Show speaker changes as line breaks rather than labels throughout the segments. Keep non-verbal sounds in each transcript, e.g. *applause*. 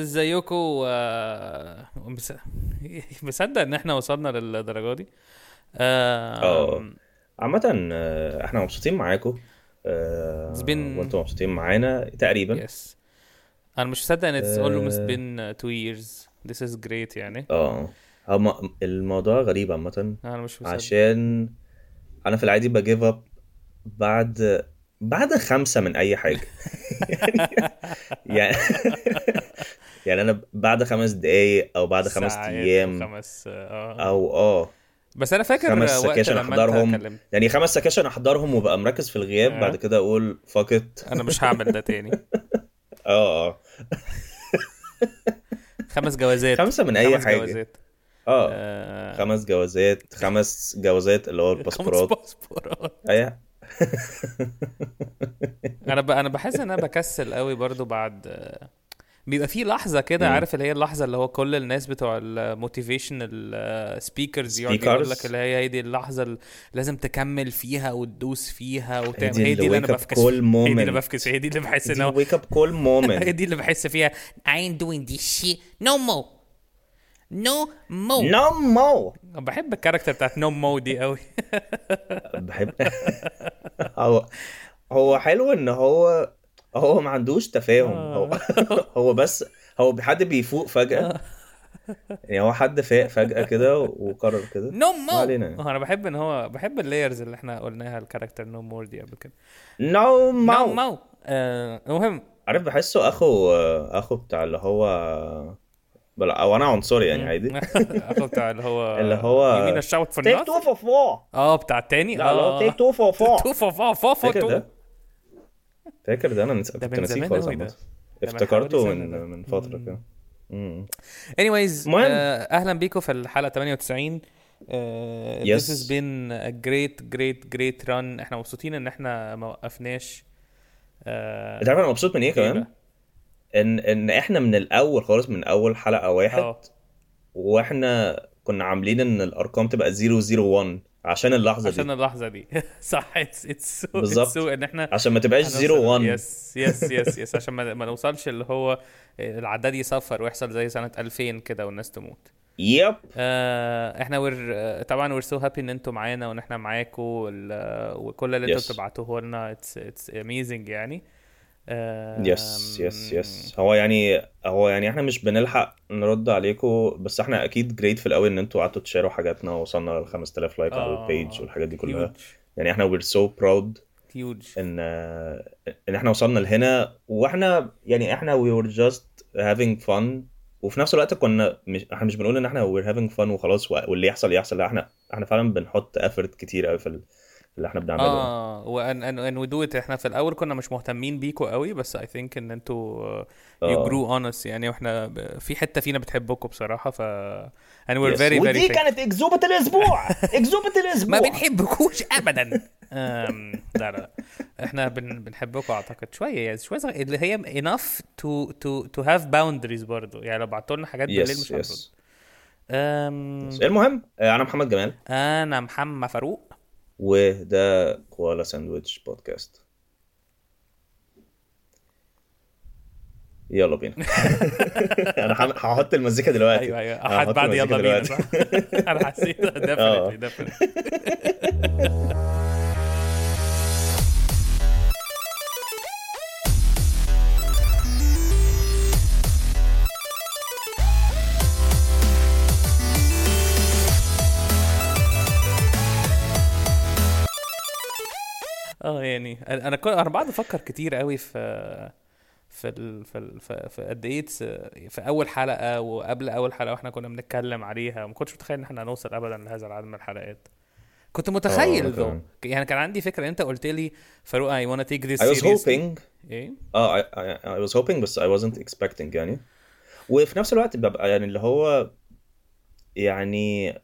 ازيكم آه، مس- مصدق *laughs* إن إحنا وصلنا للدرجة دي.
آه
آه
عامة آه، إحنا مبسوطين معاكم آه،
It's been-
وأنتم مبسوطين معانا تقريبا.
يس أنا مش مصدق إن
آه.
almost been two years. This is great يعني.
آه. الموضوع غريب عامة.
أنا مش مصدق.
عشان أنا في العادي بجيف أب بعد بعد خمسة من أي حاجة. *laughs* يعني *laughs* يعني أنا بعد خمس دقايق أو بعد خمس أيام
وخمس آه.
أو آه.
بس أنا فاكر
خمس سكاشن
أحضرهم.
يعني خمس سكاشن أحضرهم وبقى مركز في الغياب
آه.
بعد كده أقول fuck
it أنا مش هعمل ده تاني. *laughs*
آه آه.
خمس جوازات.
خمسة من أي
خمس
حاجة.
جوازات.
آه.
آه،
خمس جوازات خمس جوازات اللي هو
خمس
الباسبورات.
باسبورات.
اي
أنا ب... أنا بحس إن أنا بكسل قوي برضو بعد بيبقى في لحظة كده. عارف اللي هي اللحظة اللي هو كل الناس بتوع ال motivational speakers يقعد
speakers.
يقول لك اللي هي هي دي اللحظة اللي لازم تكمل فيها وتدوس فيها وتعمل هي دي اللي
أنا
بفكس هي دي اللي. بفكس هي دي اللي بحس
إن
هو
wake up call *laughs*
هي دي اللي بحس فيها. I ain't doing this shit. No more. No more.
No more.
بحب ال character بتاعت no more دي قوي
بحب. *laughs* هو هو حلو إن هو هو ما عندوش تفاهم. هو *laughs* هو بس هو حد بيفوق فجأة. يعني هو حد فاق فجأة كده وقرر كده.
نو
ما
مو
علينا يعني.
أنا بحب إن هو بحب اللايرز اللي إحنا قلناها الكاركتر نو مور دي قبل كده. نو مو آه، المهم.
عارف بحسه أخو أخو بتاع اللي هو بلا أو أنا عنصري يعني عادي. *laughs*
أخو بتاع اللي هو *laughs*
اللي هو
يمين الشوت في النص
two for four.
آه بتاع التاني؟
لا لا take two for four.
تو فو فو فو فو
فاكر ده أنا نس...
ده
كنت ناسيه خالص افتكرته من. من فترة كده
anyways
المهم.
آه، أهلا بيكم في الحلقة 98 آه،
Yes.
this has been a great great great run إحنا مبسوطين إن إحنا ما وقفناش آه،
أنت عارف أنا مبسوط من إيه
إيه
كمان؟
بقى؟
ان إن إحنا من الأول خالص من أول حلقة واحد
آه
وإحنا كنا عاملين إن الأرقام تبقى 001 عشان اللحظة
عشان
دي
اللحظة دي. *laughs* صح it's it's
بالظبط.
إن إحنا
عشان ما تبقاش 01
yes yes yes yes عشان ما, ما نوصلش اللي هو العداد يصفر ويحصل زي سنة 2000 كده والناس تموت.
yep
آه إحنا آه، طبعا we're so happy إن أنتوا معانا وإن إحنا معاكم وكل اللي أنتوا
Yes.
بتبعتوه لنا. it's it's amazing يعني.
yes yes yes هو يعني هو يعني إحنا مش بنلحق نرد عليكم بس إحنا أكيد جريت في الأول إن أنتوا قعدتوا تشيروا حاجاتنا ووصلنا ل 5000 like على
آه.
ال page والحاجات دي كلها. يعني إحنا so proud
هيوج
إن إن إحنا وصلنا لهنا وإحنا يعني إحنا we were just having fun. وفي نفس الوقت كنا مش إحنا مش بنقول إن إحنا we're having fun وخلاص واللي يحصل يحصل لا إحنا إحنا فعلا بنحط effort كتير قوي في اللي إحنا بنعمله.
آه وان ان ان وي دو ات إحنا في الأول كنا مش مهتمين بيكوا قوي بس I think إن أنتوا you.
grew
on us يعني وإحنا ب- في حتة فينا بتحبكم بصراحة ف and we're
Yes.
very very
ودي. كانت اكذوبة الأسبوع. *laughs* اكذوبة الأسبوع.
ما بنحبكوش ابدا. أم، لا لا. إحنا بن بنحبكم أعتقد شوية يعني شوية صغير اللي هي enough to to to have boundaries برضو. يعني لو بعتوا لنا حاجات بالليل مش هنرد.
yes
أم،
المهم آه، أنا محمد جمال.
أنا محمد فاروق.
وده كوالا ساندويتش بودكاست يلا بينا. *laughs* أنا هحط المزيكا دلوقتي.
أيوه أيوه.
هحط
بعد يلا بينا. *laughs* أنا حسيت *laughs*
آه.
definitely. آه يعني أنا كل أنا بقعد أفكر كتير قوي في في ال... في ال... في قد إيه في أول حلقة وقبل أول حلقة وإحنا كنا بنتكلم عليها ما كنتش متخيل إن إحنا هنوصل ابدا لهذا العدد من الحلقات. كنت
أنا
متخيل ذو. يعني كان عندي فكرة أنت قلت لي فاروق I wanna take this
I was hoping
إيه؟
آه I, I, I was hoping بس I wasn't expecting يعني. وفي نفس الوقت ببقى يعني اللي هو يعني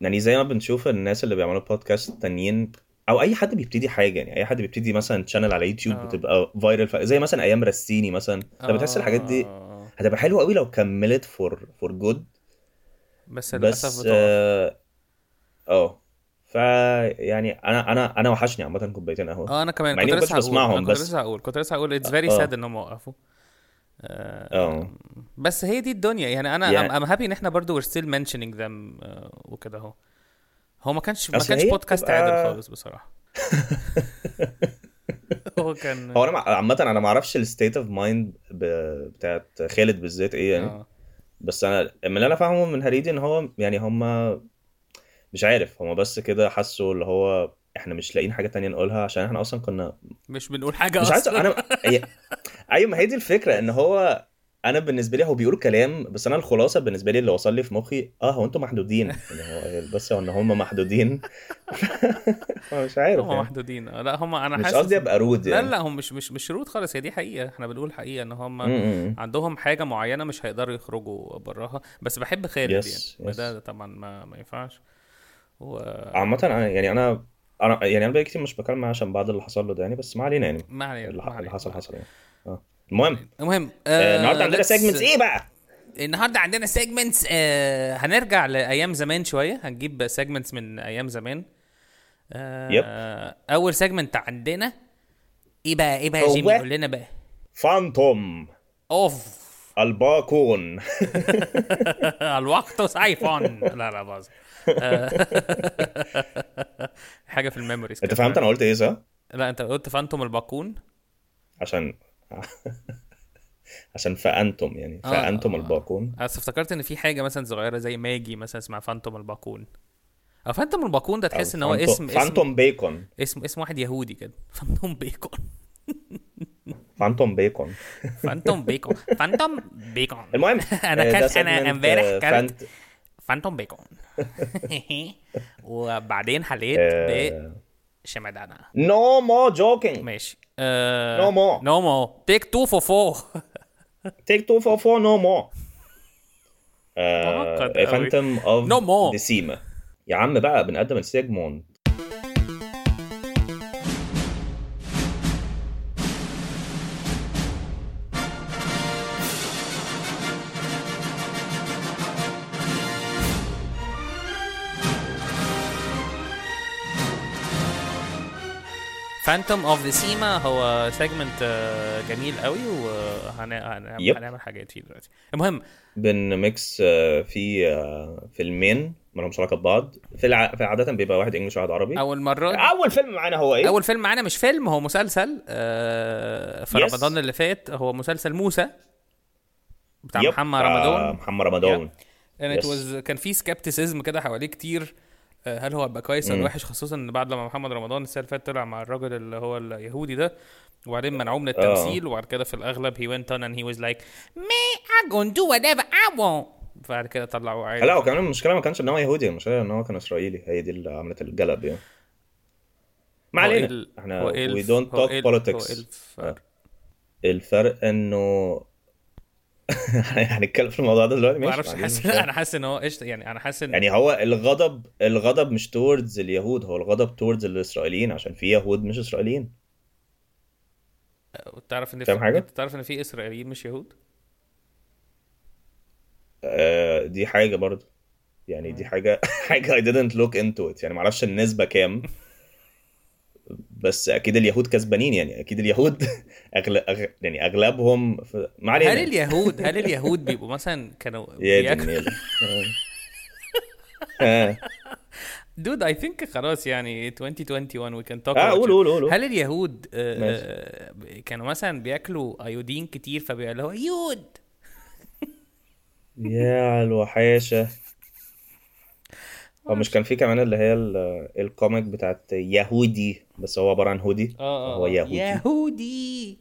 يعني زي ما بنشوف الناس اللي بيعملوا بودكاست تانيين أو أي حد بيبتدي حاجة يعني أي حد بيبتدي مثلا channel على يوتيوب
آه.
بتبقى viral زي مثلا أيام رستيني مثلا أنت بتحس الحاجات دي
آه.
هتبقى حلوة قوي لو كملت for for good
بس للأسف
بس
بتقف.
آه ف يعني أنا أنا أنا وحشني عامة كوبايتين قهوة.
آه أنا كمان. كنت لسه هقول كنت
بس-
لسه هقول كنت لسه هقول it's very
آه.
sad انهم وقفوا. آه،
آه.
بس هي دي الدنيا. يعني
أنا
I'm happy إن إحنا برضو we're still mentioning them uh, وكده أهو. هو ما كانش ما كانش بودكاست
بتبقى-
عادل خالص بصراحة. *laughs* هو كان
هو أنا عامة أنا ما أعرفش ال state of mind بتاعت خالد بالذات إيه يعني.
آه.
بس أنا من اللي أنا فاهمه من هريدي إن هو يعني هم مش عارف هم بس كده حسوا اللي هو إحنا مش لاقيين حاجة تانية نقولها عشان إحنا أصلا كنا
مش بنقول حاجة
مش عايز
أصلا.
أنا هي... أيوه ما هي دي الفكرة إن هو أنا بالنسبة لي هو بيقول كلام بس أنا الخلاصه بالنسبة لي اللي وصل لي في مخي آه هو أنتوا محدودين. *laughs* يعني هو بس هو ان هم محدودين. *laughs* مش عارف
هم
يعني.
محدودين. آه، لا هم أنا
مش
حاسس
قصدي أبقى رود
لا
يعني.
لا هم مش مش مش شروط خالص. هي دي حقيقة. إحنا بنقول حقيقة إن هم. عندهم حاجة معينة مش هيقدروا يخرجوا براها. بس بحب خالد
Yes,
يعني.
yes.
ده طبعا ما, ما ينفعش. و...
عامة أنا يعني أنا أنا يعني أنا بقالي كتير مش بكلم عشان بعد اللي حصل له ده يعني بس ما علينا يعني.
ما علينا
اللي, حصل حصل يعني. آه. المهم.
المهم
آه النهارده عندنا segments إيه بقى؟
النهارده عندنا segments آه هنرجع لأيام زمان شوية. هنجيب segments من أيام زمان. آه أول segment عندنا إيه بقى؟ إيه بقى يا جيمي؟ قول لنا بقى.
Phantom
of.
الباكون. *laughs*
الوقت سيفون. لا لا باظ. آه، *laughs* حاجة في الميموريز كده.
فهمت أنا قلت إيه صح؟
لا أنت قلت فانتوم الباكون.
عشان *laughs* عشان فأنتم يعني
آه،
فأنتم
آه.
الباكون
بس افتكرت إن في حاجة مثلا صغيرة زي ماجي مثلا اسمها فانتوم الباكون أو فانتوم الباكون ده تحس إن هو
فانتو-
اسم اسم
فانتوم بيكون.
اسم اسم واحد يهودي كده. *laughs* فانتوم بيكون.
فانتوم بيكون.
فانتوم *laughs* بيكون. فانتوم بيكون.
المهم
أنا
آه،
كلت
أنا
امبارح
آه،
كلت
فانت-
فانتوم بيكون. وبعدين حليت
آه،
بشمعدانة.
No more joking.
ماشي
No more.
نو مو تيك تو فور فور
Take two for four no more
معقد
آه،
أوي.
فانتوم اوف
No more.
ديسيما يا عم بقى بنقدم السيجموند
Phantom of the سيما هو segment جميل قوي وهنعمل حاجات فيه دلوقتي. المهم.
بن mix آه، في آه، فيلمين ما لهمش علاقة ببعض. في الع... في عادة بيبقى واحد English وواحد عربي.
أول مرة.
أول فيلم معانا هو إيه؟
أول فيلم معانا مش فيلم هو مسلسل آه، في
Yes.
رمضان اللي فات. هو مسلسل موسى بتاع
yep،
محمد رمضان.
محمد رمضان.
and it
Yes.
was كان في skepticism كده حواليه كتير. آه، هل هو هيبقى كويس ولا. وحش؟ خصوصا إن بعد لما محمد رمضان السنة اللي فاتت طلع مع الراجل اللي هو اليهودي ده وبعدين منعوه من التمثيل وبعد كده في الأغلب he went on and he was like me I'm gonna do whatever I want. بعد كده طلعوه عادي.
لا وكمان المشكلة ما كانش إن هو يهودي المشكلة إن هو كان إسرائيلي. هي دي اللي عملت الجلب يعني. ما علينا. إحنا
هو إيه
politics.
الفرق؟
الفرق إنه *laughs* هنتكلم في الموضوع ده دلوقتي
ما
ماشي ما عنديش
حاسس. *laughs* أنا حاسس ان هو قشطة يعني أنا حاسس ان
يعني هو الغضب الغضب مش towards اليهود هو الغضب towards الإسرائيليين عشان في يهود مش إسرائيليين.
تعرف
إن
في؟ أنت تعرف إن في إسرائيليين مش يهود؟
آه، دي حاجة برضه. يعني دي حاجة *laughs* حاجة I didn't look into it. يعني معرفش النسبة كام. بس أكيد اليهود كسبانين يعني أكيد اليهود *laughs* أغل... أغ... يعني أغلبهم في... ما علينا
هل اليهود هل *laughs* اليهود بيبقوا مثلا كانوا
يا
بياكلوا دود اي ثينك خلاص يعني 2021 وي كان توك
آه قول قول قول.
هل اليهود آه،. آه، كانوا مثلا بيأكلوا ايودين كتير هو يود
يا الوحاشة. *laughs* هو مش كان في كمان اللي هي ال- الكوميك بتاعت يهودي. بس هو عبارة عن هودي
آه
هو يهودي.
يهودي.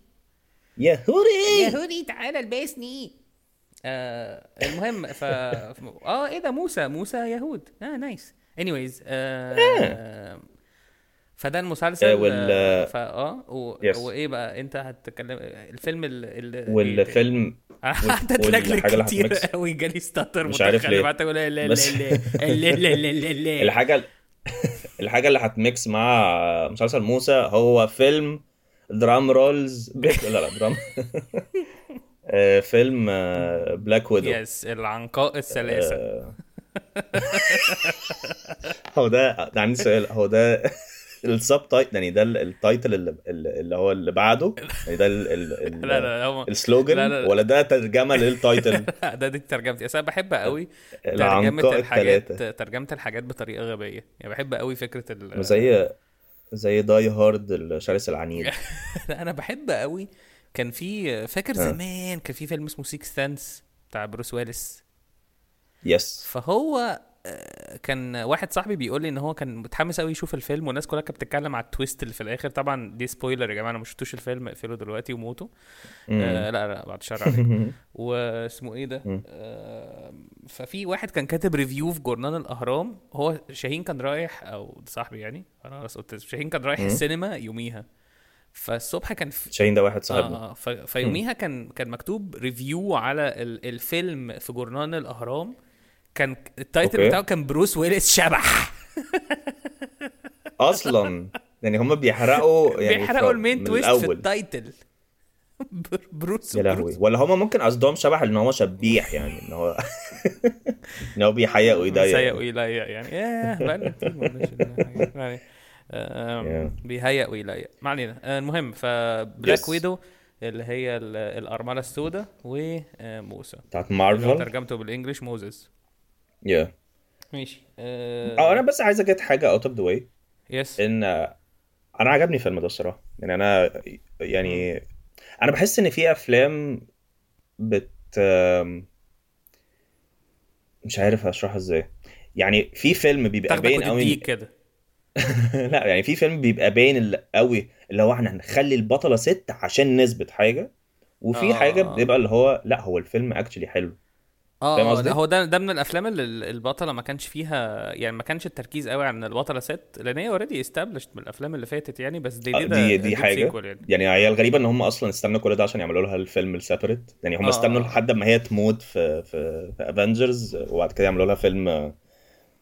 يهودي!
يهودي تعالى البسني آه المهم ف آه إيه ده موسى موسى يهود. آه نايس. انيويز آه فده المسلسل
آه، وال-
آه، فا آه و...
Yes.
وإيه بقى؟ أنت هتتكلم الفيلم ال... ال...
والفيلم
قعدت اتلجلج
اللي *laughs*
كتير. قوي جالي stutter
مش عارف ليه.
لا لا لا لا لا لا لا
الحاجة *laughs* الحاجة اللي هت mix مع مسلسل موسى هو فيلم drum rolls لا لا drum *laughs* آه، فيلم Black Widow
yes العنقاء الثلاثه
آه. *laughs* هو ده ده عندي سؤال. هو ده ال subtitle يعني ده ال- ال title اللي, اللي هو اللي بعده. يعني ده ال ال ال *laughs*
لا لا هم
ال slogan
لا، لا، لا.
ولا ده ترجمة لل title *laughs*
ده دي ترجمتي أنا بحب قوي
ترجمة
الحاجات ترجمة الحاجات بطريقة غبية. يعني بحب قوي فكرة ال
زي زي Die Hard الشرس العنيد. *laughs*
لا أنا بحب قوي كان في فاكر
آه.
زمان كان في فيلم اسمه Sixth Sense بتاع بروس ويلس
yes
فهو كان واحد صاحبي بيقول لي إن هو كان متحمس قوي يشوف الفيلم والناس كلها كانت بتتكلم على ال twist اللي في الآخر. طبعا دي spoiler يا جماعة أنا ما شفتوش الفيلم اقفله دلوقتي وموتوا. آه لا لا بعد الشر عليك. *laughs* واسمه إيه ده. آه ففي واحد كان كاتب review في جورنال الأهرام. هو شاهين كان رايح أو صاحبي يعني أنا خلاص قلت. شاهين كان رايح. السينما يوميها. فالصبح كان في
شاهين ده واحد صاحبنا
آه ف... فيوميها كان كان مكتوب review على ال... الفيلم في جورنال الأهرام. كان ال
title okay.
بتاعه كان بروس ويلس شبح. *laughs*
أصلا. يعني هم بيحرقوا *laughs* يعني
بيحرقوا المين تويست في. التايتل. *laughs* بر- بروس
يا لهوي. ولا هم ممكن قصدهم شبح ان هو شبيح يعني إن هو إن هو بيحيق ويضايق
بيهيأ ويليق يعني. يعني. بيهيأ ويليق ما علينا. آه، المهم فبلاك
Yes.
ويدو اللي هي ال- الأرملة السوداء وموسى
بتاعت
اللي هو
مارفل
ترجمته بالإنجلش موزس
يا
ماشي.
آه أنا بس عايز get حاجة out of the way
yes
إن أنا عجبني الفيلم ده الصراحة. يعني أنا يعني أنا بحس إن في أفلام بت مش عارف اشرحها إزاي. يعني في فيلم بيبقى باين قوي
كده. *laughs*
لا يعني في فيلم بيبقى باين قوي اللي هو إحنا هنخلي البطلة ست عشان نثبت حاجة وفي
آه.
حاجة بيبقى اللي هو لا هو الفيلم actually حلو. آه؟
ده هو ده ده من الأفلام اللي ال- البطلة ما كانش فيها يعني ما كانش التركيز قوي على ان البطلة ست لأن هي already established من الأفلام اللي فاتت يعني بس دي
آه،
دي
دي دي حاجة
يعني.
يعني الغريبه إن هم أصلا استنوا كل ده عشان يعملوا لها الفيلم ال separate يعني هم
آه.
استنوا لحد ما هي تموت في في في Avengers وبعد كده يعملوا لها فيلم آه،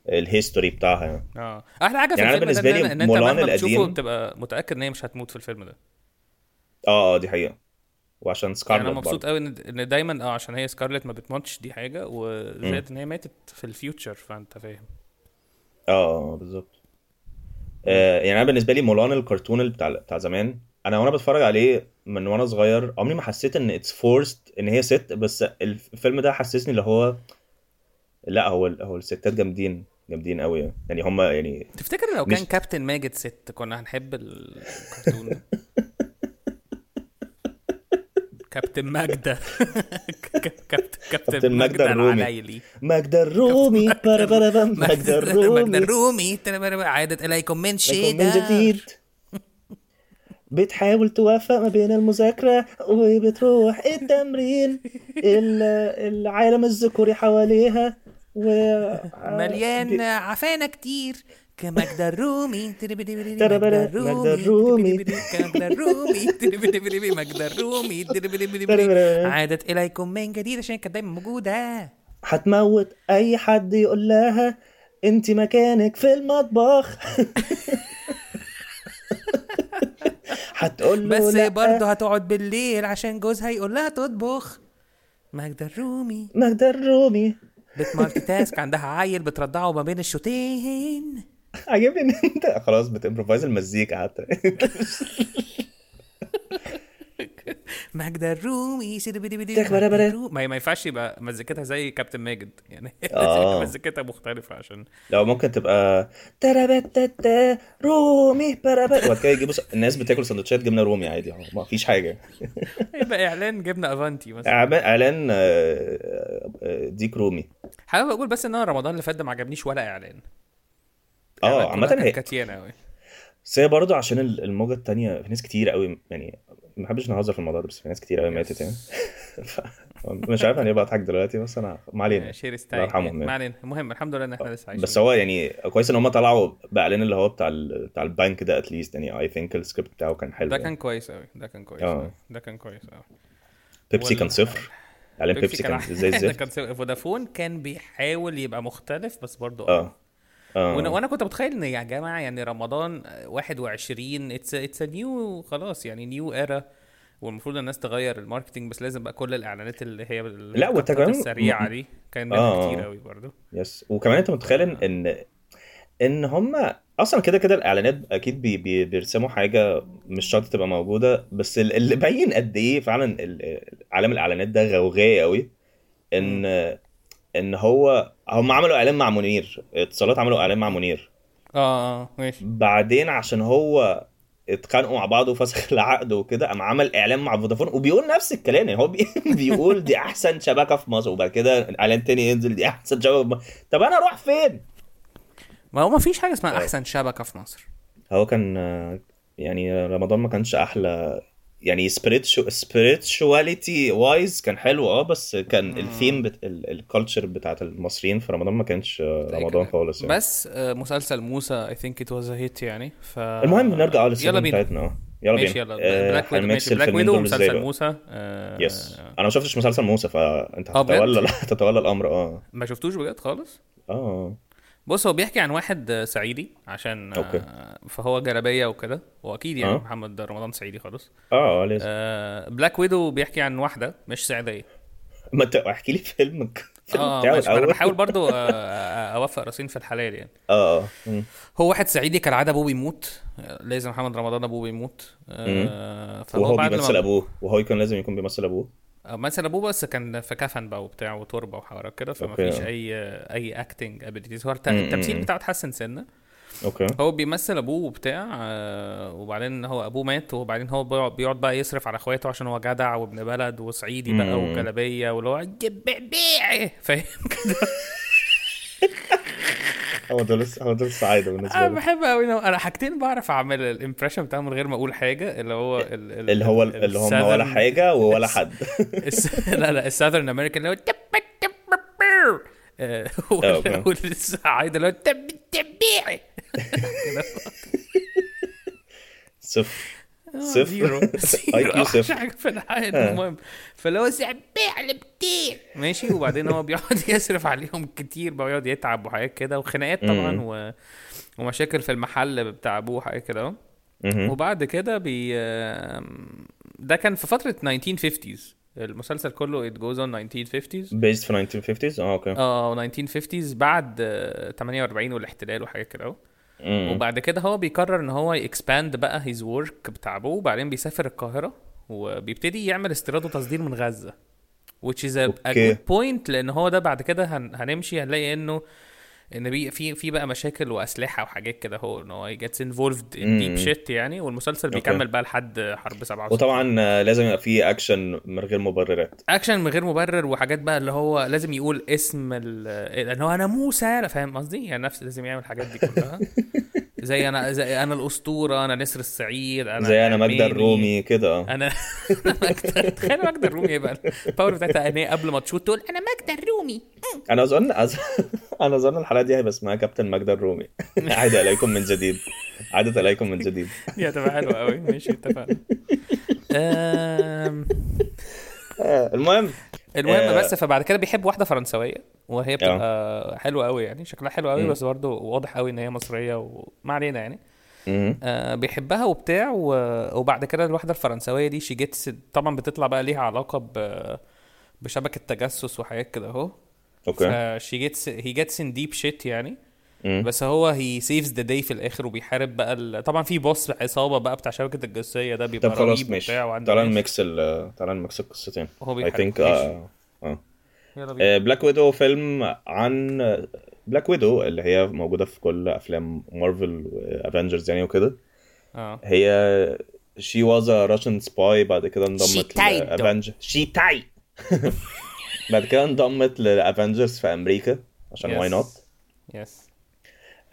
ال history بتاعها يعني
آه أحلى حاجة في
يعني
الفيلم ده إن,
أنت
مهما بتشوفه
القديم-
بتبقى متأكد إن هي مش هتموت في الفيلم ده
آه آه دي حقيقة وعشان
يعني
سكارلت
أنا مبسوط قوي إن دايما آه عشان هي سكارلت ما بتموتش دي حاجة وزائد إن هي ماتت في ال future فأنت فاهم.
آه آه بالظبط. آه يعني أنا بالنسبة لي مولان الكرتون بتاع بتاع زمان أنا وأنا بتفرج عليه من وأنا صغير عمري ما حسيت إن it's forced إن هي ست بس الفيلم ده حسسني اللي هو لأ هو هو الستات جامدين جامدين قوي يعني. يعني هم يعني
تفتكر لو
مش-
كان كابتن ماجد ست كنا هنحب الكرتون؟ *laughs* كابتن ماجدة. *laughs* كابتن كابتن ماجدة
ماجدة الرومي.
العلايلي
ماجدة الرومي. ماجدة
ماجدة
الرومي.
الرومي. ترى- عادت إليكم من شدة
من جديد. بتحاول توافق ما بين المذاكرة وبتروح التمرين. ال- العالم الذكوري حواليها. و
مليان عفانة كتير. كماجدة الرومي ماجدة
الرومي.
ماجدة الرومي ماجدة الرومي. عادت إليكم من جديد عشان كانت دايما موجودة
هتموت اي حد يقول لها انت مكانك في المطبخ هتقول له
بس برضه هتقعد بالليل عشان جوزها يقول لها تطبخ ماجدة الرومي
ماجدة الرومي
بتمالتي تاسك عندها عيل بترضعه ما بين الشوطين
عجبني إن انت خلاص بتمبروفايز المزيكا حتى.
ماجدة الرومي. ما ما ينفعش يبقى مزيكتها زي كابتن ماجد. يعني *laughs*
آه.
مزيكتها مختلفة عشان
لو ممكن تبقى ترابتتا رومي برابا وبعد كده يجيبوا. الناس بتاكل سندوتشات جبنة رومي عادي. ما فيش حاجة.
يبقى إعلان جبنة أفانتي مثلا.
إعلان- اعلان آه، آه، ديك رومي.
حابب أقول بس إن أنا رمضان اللي فات ده ما عجبنيش ولا إعلان.
آه عامة هي
كاتيانا قوي
بس هي برضه عشان ال- الموجة التانية في ناس كتير قوي يعني ما بحبش نهزر في الموضوع ده بس في ناس كتير قوي ماتت يعني. *laughs* مش عارف أنا ليه بضحك دلوقتي بس أنا ما علينا الله يرحمهم
يعني. ما
يعني.
علينا المهم الحمد لله إن إحنا لسه عايشين
بس هو يعني كويس إن هم طلعوا بإعلان اللي هو بتاع ال... بتاع البنك ده at least يعني I think ال script بتاعه كان حلو
ده
يعني.
كان كويس قوي ده كان كويس
آه.
أوي. ده كان كويس قوي
بيبسي كان صفر إعلان بيبسي كان زي *laughs* الزفت
كان فودافون كان بيحاول يبقى مختلف بس برضه
آه
وأنا
آه.
وأنا كنت متخيل إن يا جماعة يعني رمضان 21 it's it's new خلاص يعني new era والمفروض الناس تغير ال marketing بس لازم بقى كل الإعلانات اللي هي
لا،
هي
وانت
ال cutات
كمان-
السريعه دي كان
آه.
كتير قوي برضه
yes وكمان أنت متخيل ان ان إن هم أصلا كده كده الإعلانات أكيد بي بي بيرسموا حاجة مش شرط تبقى موجودة بس ال- اللي باين قد إيه فعلا ال- عالم الإعلانات ده غوغائي قوي إن إن هو هم عملوا إعلان مع منير. اتصالات عملوا إعلان مع منير.
آه آه ماشي.
بعدين عشان هو اتخانقوا مع بعض وفسخ *laughs* العقد وكده قام عمل إعلان مع فودافون وبيقول نفس الكلام. يعني هو بي... *laughs* بيقول دي أحسن شبكة في مصر وبعد كده إعلان تاني ينزل دي أحسن شبكة في مصر. طب أنا أروح فين؟
ما هو ما فيش حاجة اسمها
آه.
أحسن شبكة في مصر.
هو كان آه، يعني رمضان ما كانش أحلى يعني spirituality wise كان حلو آه بس كان الثيم بت... ال culture بتاعت المصريين في رمضان ما كانش آه، رمضان خالص يعني.
بس آه، مسلسل موسى I think it was hit يعني ف
المهم نرجع آه
يلا بينا.
بتاعتنا آه. يلا
ماشي
بينا.
يلا.
آه،
Black
Widow
ماشي.
Black Widow
ومسلسل موسى آه،
yes أنا ما شفتش مسلسل موسى
فأنت؟
هتتولى *laughs* تتولى الأمر آه.
ما شفتوش بجد خالص؟
آه.
بص هو بيحكي عن واحد آه، صعيدي عشان
okay.
آه، فهو جلابية وكده. واكيد يعني
آه.
محمد رمضان صعيدي خالص.
آه آه لازم.
آه، Black Widow بيحكي عن واحدة مش صعيديه
ما انت احكي لي فيلمك
آه
أنا
بحاول برضو آه، *laughs* آه، أوفق راسين في الحلال يعني.
آه.
هو واحد صعيدي كالعادة أبوه بيموت. آه، لازم محمد رمضان أبوه بيموت. آه، فهو
وهو
بعد
بيمثل
ما
أبوه. وهو كان لازم يكون بيمثل أبوه.
آه، مثل أبوه بس كان في كفن بقى وبتاع وتربة وحوارات كده فما
okay.
فيش أي أي acting abilities هو التمثيل. بتاعه اتحسن سنة
okay
هو بيمثل أبوه وبتاع آه، وبعدين هو أبوه مات وبعدين هو بيقعد- بقى يصرف على اخواته عشان هو جدع وابن بلد وصعيدي بقى. وجلابيه واللي هو بيع *laughs* فاهم كده
هو دول هو دول السعادة بالنسبة
أنا
لي
بحب قوي أنا حاجتين بعرف أعمل ال impression بتاعه من غير ما أقول حاجة اللي هو ال- ال-
اللي هو
ال-
اللي هم ولا حاجة ولا حد.
لا لا الساذرن امريكان اللي هو تب تب آه،
أوكي.
والصعايده اللي هو تب تبيعي *laughs*
صفر.
صفر. *laughs* *laughs*
IQ
أوحش
صفر.
حاجة في الحياة المهم. فاللي هو سبيع لبتيع. ماشي. وبعدين هو بيقعد *laughs* يصرف عليهم كتير بقى يقعد يتعب وحاجات كده وخناقات طبعا. و... ومشاكل في المحل بتاع أبوه وحاجات كده. وبعد كده بي ده كان في فترة 1950s المسلسل كله it goes on 1950s
based في 1950s آه أوكي.
آه 1950s بعد آه، 48 والاحتلال وحاجات كده
أهو.
وبعد كده هو بيقرر إن هو ي expand بقى his work بتاع ابوه وبعدين بيسافر القاهرة وبيبتدي يعمل استيراد وتصدير من غزة which is a, a
okay.
good point لأن هو ده بعد كده هن هنمشي هنلاقي إنه إن بي في في بقى مشاكل وأسلحة وحاجات كده هو إن هو involved in
مم.
deep shit يعني والمسلسل. بيكمل بقى لحد حرب 67
وطبعا لازم يبقى فيه اكشن من غير مبررات
اكشن من غير مبرر وحاجات بقى اللي هو لازم يقول اسم ال- لأن هو أنا موسى فاهم قصدي يعني نفس لازم يعمل الحاجات دي كلها *laughs* زي أنا زي أنا الأسطورة أنا نسر السعيد أنا
زي أنا ماجدة الرومي كده.
أنا *laughs* ماجدة تخيل ماجدة الرومي يبقى ال power بتاعتها ان هي قبل ما ت shoot تقول أنا ماجدة الرومي.
أنا اظن أنا أظن الحلقة دي هيبقى اسمها كابتن ماجدة الرومي. عاد اليكم من جديد. عادت اليكم من جديد. *laughs*
دي هتبقى حلوة قوي ماشي اتفقنا.
آه، المهم.
المهم
آه.
بس فبعد كده بيحب واحدة فرنسوية وهي بتبقى حلوة قوي يعني شكلها حلو قوي. بس برضه واضح قوي إن هي مصرية وما علينا يعني. آه بيحبها وبتاع و... وبعد كده الواحدة الفرنسوية دي شي جيتس طبعا بتطلع بقى ليها علاقة ب... بشبكة تجسس وحاجات كده أهو
okay
ف she gets هي gets in deep shit يعني
مم.
بس هو هي saves the day في الآخر وبيحارب بقى ال... طبعا في boss عصابة بقى بتاع شبكة الجاسوسيه ده بيبقى
طب خلاص ماشي. تعالى
ناس.
ن mix ال تعالى ن mix
القصتين.
اي
بيحارب.
آه. آه.
يلا بينا.
بلاك ويدو فيلم عن بلاك ويدو اللي هي موجودة في كل أفلام مارفل وافنجرز يعني وكده.
آه.
هي she was a Russian spy بعد كده انضمت لافنجر she تاي بعد كده انضمت لافنجرز في أمريكا عشان
why
not.
Yes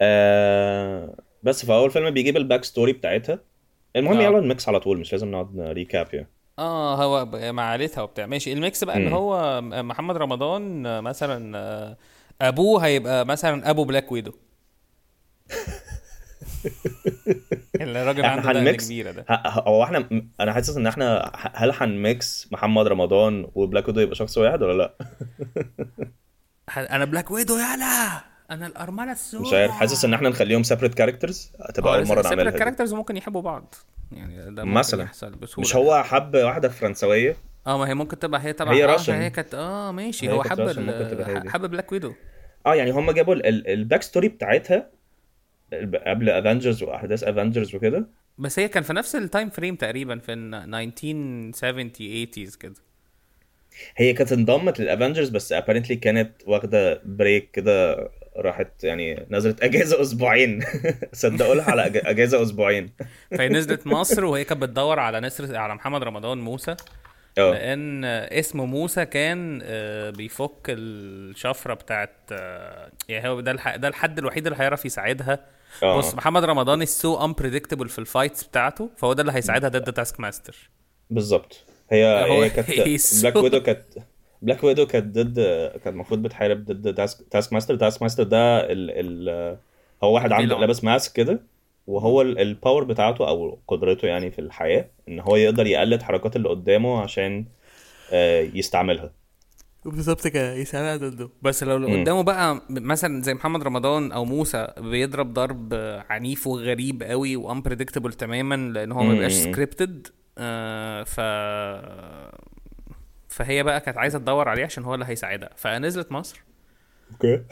آه بس فاول فيلم بيجيب ال back story بتاعتها. المهم
آه.
يلا نميكس على طول مش لازم نقعد recap يعني.
آه هو مع عيلتها وبتاع. ماشي ال mix بقى
إن.
هو محمد رمضان آه، مثلا آه، أبوه هيبقى مثلا أبو بلاك *laughs* ويدو الراجل
إحنا
عنده هن
mix؟
كبيرة ده.
هو إحنا أنا حاسس إن إحنا هل هن mix محمد رمضان وبلاك ويدو يبقى شخص واحد ولا
لأ؟ *laughs* أنا بلاك ويدو يلا أنا الأرملة السوداء
مش عارف حاسس إن إحنا نخليهم separate characters هتبقى أول مرة نعملها دي.
ال characters ممكن يحبوا بعض يعني ده ممكن
مثلا.
يحصل بسهولة
مش هو حب واحدة فرنسوية
آه ما هي ممكن تبقى هي تبع
هي
آه،
Russian.
هي كانت آه ماشي هو حب
تبقى.
حب بلاك ويدو
آه يعني هم جابوا ال- ال- ال back story بتاعتها قبل افنجرز وأحداث افنجرز وكده
بس هي كان في نفس ال time frame تقريبا في ال 1970 80s كده
هي كانت انضمت للافنجرز بس apparently كانت واخدة break كده راحت يعني نزلت أجازة أسبوعين. *laughs* صدقوا لها على أجازة أسبوعين. *laughs*
فهي نزلت مصر وهي كانت بتدور على نسر على محمد رمضان موسى.
آه.
لأن اسم موسى كان آه، بيفك الشفرة بتاعت آه، يعني هو ده ده الحد الوحيد اللي هيعرف يساعدها.
آه.
بص محمد رمضان also unpredictable في ال fights بتاعته فهو ده اللي هيساعدها ضد تاسك ماستر
بالظبط. هي هي كانت *laughs* بلاك ويدو كانت بلاك ويدو كانت ضد كانت المفروض بتحارب ضد تاسك, تاسك ماستر تاسك ماستر ده ال... ال... هو واحد عنده. لابس mask كده وهو ال- ال power بتاعته أو قدرته يعني في الحياة إن هو يقدر يقلد حركات اللي قدامه عشان آه، يستعملها
بالظبط كده يساعدها ضده بس لو اللي. قدامه بقى مثلا زي محمد رمضان أو موسى بيضرب ضرب عنيف وغريب قوي و unpredictable تماما لأن هو ما بيبقاش. scripted آه ف فهي بقى كانت عايزة تدور عليه عشان هو اللي هيساعدها فنزلت مصر okay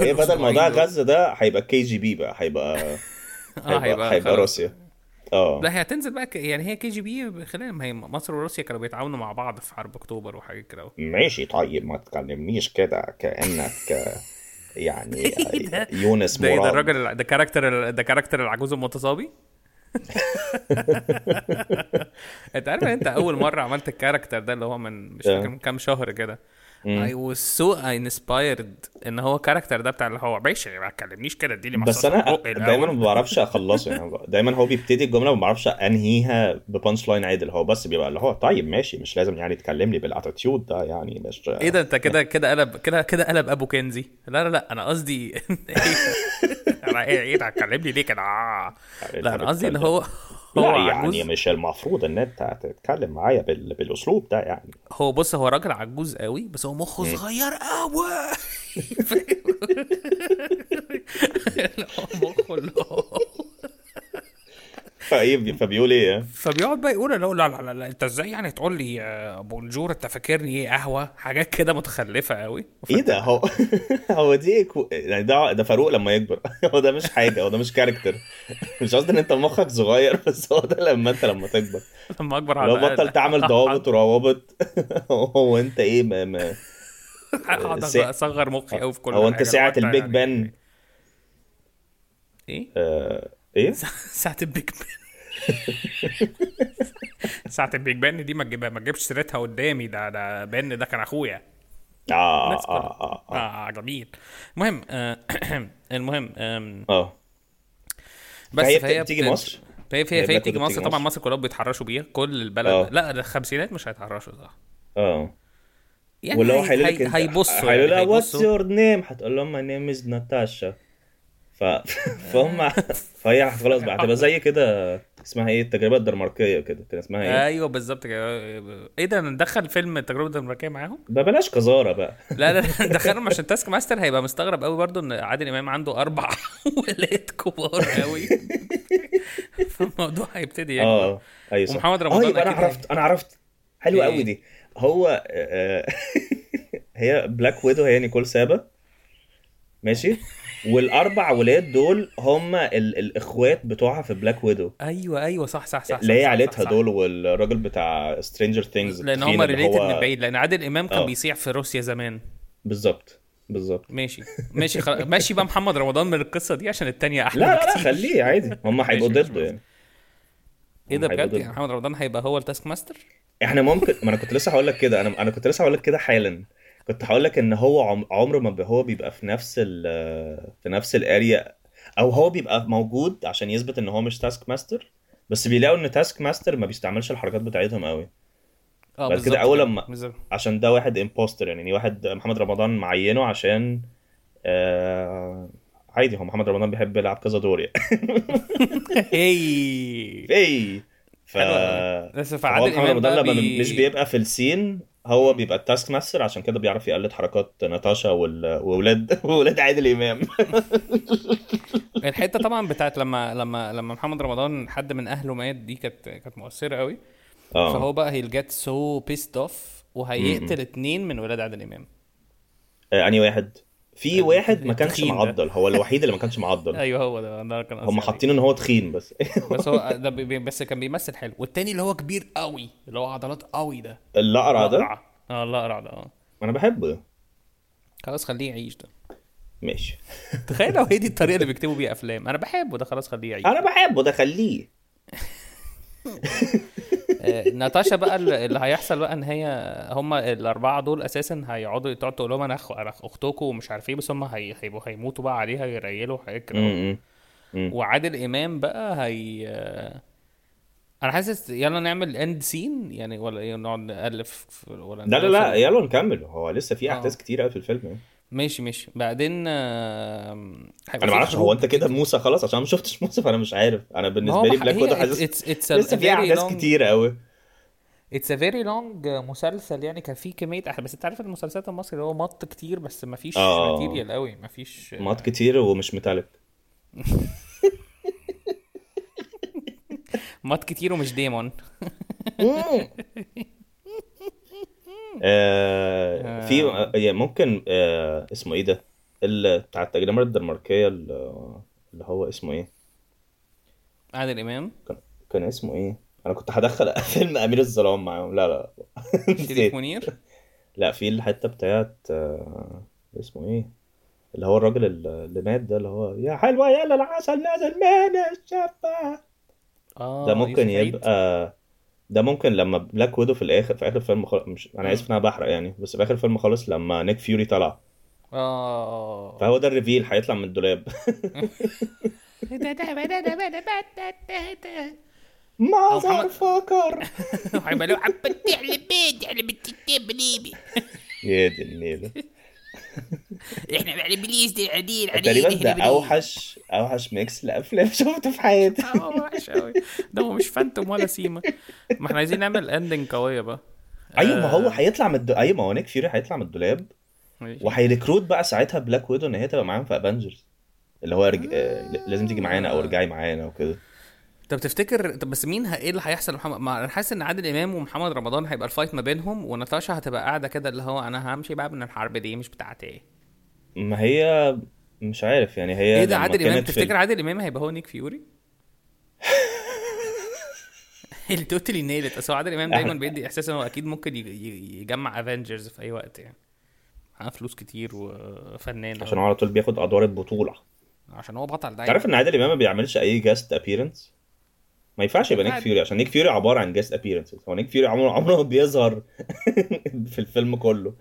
هي *laughs* بدل موضوع. غزة ده هيبقى KGB بقى هيبقى *laughs*
آه
هيبقى هيبقى. روسيا آه
لا هي هتنزل بقى. يعني هي KGB خلال ما هي مصر وروسيا كانوا بيتعاونوا مع بعض في حرب أكتوبر وحاجات كده.
ماشي طيب ما تكلمنيش كده كأنك *laughs* يعني
إيه؟
يونس
ده إيه ده
مراد
الراجل ده character ده character العجوز المتصابي *laughs* انت عارف ان انت اول مرة عملت ال character ده اللي هو من مش فاكر من كام شهر كده. I was so inspired ان هو character ده بتاع اللي هو ماشي ما تكلمنيش كده اديني
بس
أنا
دايما. ما بعرفش أخلصه يعني. *laughs* دايما هو بيبتدي الجملة ما بعرفش أنهيها ب punch line عادل. هو بس بيبقى اللي هو طيب ماشي مش لازم يعني تكلم لي بال attitude ده يعني مش
إيه ده؟ أنت كده كده قلب كده كده قلب أبو كنزي. لا لا لا أنا قصدي *laughs* أنا إيه إيه هتكلمني ليه كده؟ آه. لا أنا قصدي إن هو هو
لا
عجوز
يعني مش المفروض إن أنت تتكلم معايا بال... بالأسلوب ده يعني.
هو بص هو راجل عجوز قوي بس هو مخه صغير قوي. *laughs* *laughs* مخه اللي هو
فايه فبيقول إيه؟
فبيقعد بقى يقول لا لا لا, لا انت إزاي يعني تقول لي آه، بونجور انت فاكرني إيه قهوة؟ حاجات كده متخلفة قوي
إيه ده؟ هو *laughs* هو دي كو... يعني ده ده فاروق لما يكبر. *laughs* هو ده مش حاجة هو ده مش كاركتر مش قصدي إن أنت مخك صغير بس هو ده لما أنت لما تكبر.
لما أكبر
لو
على
بطل تعمل ضوابط *laughs* وروابط هو أنت إيه ما ما
أصغر مخي قوي في كل
هو أنت
حاجة.
ساعة
لو أنت
البيج
يعني-
بان.
إيه؟
آه... إيه؟
ساعة البيج بان. *laughs* ساعة البيج بان دي ما تجيبها ما تجيبش سيرتها قدامي. ده ده بان ده كان
أخويا.
آه كلها.
آه آه
آه. جميل. المهم آه *clears throat* المهم
آه.
بس
فهي
فهي
بتيجي
بت-
مصر
فهي فهي,
هي
فهي
بلاك
تيجي
ويدو
مصر.
بتيجي
طبعا
مصر.
كلهم بيتحرشوا بيها. كل البلد.
آه.
لا ده الخمسينات مش هيتحرشوا صح؟
آه.
يعني
هو هيقول لك
هيبصوا
هيقولوا لها
what's.
your name هتقول لهم my name is ناتاشا ف... *laughs* فهم *laughs* فهي خلاص بقى هتبقى زي كده. اسمها إيه؟ التجربة الدنماركية كده كان اسمها إيه؟
أيوه بالظبط كده. إيه ده؟ ندخل فيلم التجربة الدنماركية معاهم؟
بقى بلاش قذاره بقى.
لا لا ندخلهم عشان تاسك ماستر هيبقى مستغرب قوي برضو إن عادل إمام عنده أربع *laughs* ولاد كبار قوي. *laughs* فالموضوع هيبتدي يكبر
آه أيوه صح.
ومحمد رمضان
يبقى
أنا
عرفت أنا عرفت. حلوة
إيه؟
قوي دي. هو آه، *laughs* هي بلاك ويدو هي نيكول سابا. ماشي؟ والأربع ولاد دول هم ال- الإخوات بتوعها في بلاك ويدو
أيوه أيوه صح صح صح
اللي هي عيلتها. دول والراجل بتاع سترينجر ثينجز
لأن هم related من بعيد لأن عادل إمام كان
آه.
بيصيع في روسيا زمان.
بالظبط بالظبط.
ماشي ماشي خلاص ماشي بقى محمد رمضان من القصة دي عشان التانية أحلى
لا لا لا. خليه عادي. هم هيبقوا ضده يعني.
إيه ده بجد؟ يعني. محمد رمضان هيبقى هو التاسك ماستر؟
إحنا ممكن ما أنا كنت لسه هقول لك كده أنا أنا كنت لسه هقول لك كده حالا. كنت هقول لك إن هو عم- عمره ما هو بيبقى في نفس ال في نفس ال area أو هو بيبقى موجود عشان يثبت إن هو مش Task Master بس بيلاقوا إن Task Master ما بيستعملش الحركات بتاعتهم قوي
آه
بعد كده
بالظبط
أول لما-
بالظبط.
عشان ده واحد imposter يعني واحد محمد رمضان معينه عشان آه عادي هو محمد رمضان بيحب يلعب كذا دور يعني *laughs*
هي
اي ف.
بس فعادل إمام
لما
بي...
مش بيبقى في السين هو بيبقى ال Task Master عشان كده بيعرف يقلد حركات ناتاشا وولاد *laughs* وولاد عادل إمام. *laughs*
الحتة طبعا بتاعت لما لما لما محمد رمضان حد من أهله مات دي كانت كانت مؤثرة قوي
آه.
فهو بقى he'll get so pissed off وهيقتل اتنين من ولاد عادل إمام.
آه، أنهي واحد؟ في واحد ما كانش. معضل هو الوحيد اللي ما كانش معضل. *laughs*
أيوه هو ده. ده كان
هم. حاطين إن هو تخين بس. *laughs*
بس هو *laughs* ده بي- بس كان بيمثل حلو. والتاني اللي هو كبير قوي اللي هو عضلات قوي ده.
الأقرع ده.
آه الأقرع ده آه.
أنا بحبه ده.
خلاص خليه يعيش ده.
ماشي.
تخيل لو هي دي الطريقة اللي بيكتبوا بيها أفلام. أنا بحبه ده خلاص خليه يعيش.
أنا بحبه ده خليه.
آه، ناتاشا بقى اللي هيحصل بقى إن هي هم الأربعة دول أساسا هيقعدوا تقعد تقول لهم أنا أختكم ومش عارف إيه بس هم هي... هيبقوا هيموتوا بقى عليها يريلوا حاجات كده. وعادل إمام بقى هي أنا حاسس يلا نعمل اند سين يعني ولا نقعد نألف ولا
لا لا؟ لا يلا نكمل هو لسه في
آه.
أحداث كتير قوي في الفيلم يعني.
ماشي ماشي. بعدين أنا
ما أعرفش هو أنت كده موسى خلاص؟ عشان ما شفتش موسى فأنا مش عارف. أنا بالنسبة لي بلاك ويدو حاسس لسه في أحداث كتير قوي
اتس ا فيري لونج مسلسل يعني كان فيه كمية أح- بس أنت عارف المسلسلات المصري اللي هو مط كتير بس ما فيش
آه.
ماتيريال قوي ما فيش
مات كتير ومش ميتاليك *laughs*
مط كتير ومش ديمون. *laughs*
آه في آه، يعني ممكن آه اسمه إيه ده؟ بتاع التجربة الدنماركية ال- اللي هو اسمه إيه؟
عادل إمام.
كان, كان اسمه إيه؟ أنا كنت هدخل *laughs* فيلم أمير الظلام معاهم. لا لا *laughs*
شريف منير؟
لا في الحتة بتاعت آه اسمه إيه؟ اللي هو الراجل اللي مات ده اللي هو يا حلوة يلا العسل نازل من الشفه
آه
ده ممكن. يبقى ده ممكن لما بلاك ويدو في الآخر في آخر الفيلم خالص مش أنا آسف إن أنا بحرق يعني بس في آخر الفيلم خالص لما نيك فيوري طلع.
آه.
فهو ده الريفيل هيطلع من الدولاب. *laughs* ماذر
محمد-
فكر
هيبقى له حبة على بيت على بتتبليبي
يا دي النيلة. *laughs*
إحنا على بليز دي عديل
تقريبا ده اوحش أوحش mix لأفلام *laughs* شفته في حياتي.
آه وحش قوي ده هو مش فانتوم ولا سيما. ما إحنا عايزين نعمل ending قوية بقى.
أيوه ما هو
آه،
هيطلع من الدولاب أيوه ما هو Nick Fury هيطلع من الدولاب.
ماشي.
وهي recruit بقى ساعتها Black Widow إن هي تبقى معاهم في Avengers اللي هو رج... آه، لازم تيجي معانا أو ارجعي معانا وكده.
طب تفتكر طب بس مين ه- إيه اللي هيحصل؟ لمحمد ما أنا حاسس إن عادل إمام ومحمد رمضان هيبقى ال fight ما بينهم وناتاشا هتبقى قاعدة كده اللي هو أنا همشي بقى من الحرب دي مش بتاعتي.
ما هي مش عارف يعني هي
إيه ده عادل
إمام؟
تفتكر عادل إمام هيبقى هو Nick Fury؟ *laughs* اللي totally nailed أصل عادل إمام دايما بيدي إحساس إن هو أكيد ممكن يجمع Avengers في أي وقت يعني. معاه فلوس كتير وفنان.
عشان هو على طول بياخد أدوار البطولة.
عشان هو بطل دايما.
تعرف إن عادل إمام ما بيعملش أي guest appearance ما ينفعش يبقى
Nick.
Fury عشان Nick Fury عبارة عن guest appearances هو Nick Fury عمره عمره ما بيظهر *laughs* في الفيلم كله.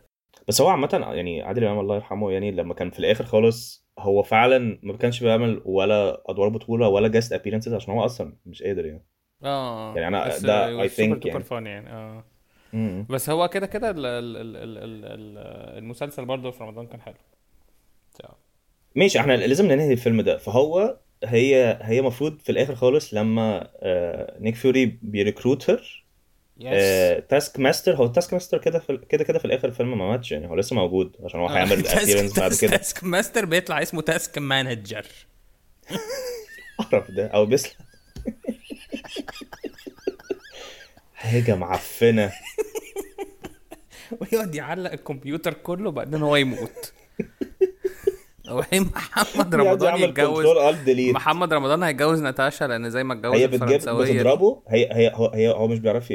بس هو عامة يعني عادل إمام الله يرحمه يعني لما كان في الآخر خالص هو فعلا ما كانش بيعمل ولا أدوار بطولة ولا guest appearances عشان هو أصلا مش قادر يعني
آه
يعني أنا-
بس
ده think
duper
يعني.
يعني آه
مم.
بس هو كده كده ال- ال- ال- ال- ال- ال- المسلسل برضه في رمضان كان حلو So.
ماشي إحنا لازم ننهي الفيلم ده فهو هي هي المفروض في الآخر خالص لما آه Nick Fury بي
recruit
yes Task Master هو Task Master كده في كده كده في الآخر الفيلم ما ماتش يعني هو لسه موجود عشان هو هيعمل appearance *laughs* بعد كده.
تاسك ماستر بيطلع اسمه task manager *laughs*
أعرف ده أو بس *laughs* حاجة معفنة.
ويقعد يعلق الكمبيوتر كله بعدين هو يموت. وبعدين محمد *laughs*
يقعد
رمضان يتجوز؟ محمد رمضان هيتجوز ناتاشا لأن زي ما اتجوز
هي بتجيب بتضربه هي هي هو, هي هو مش بيعرف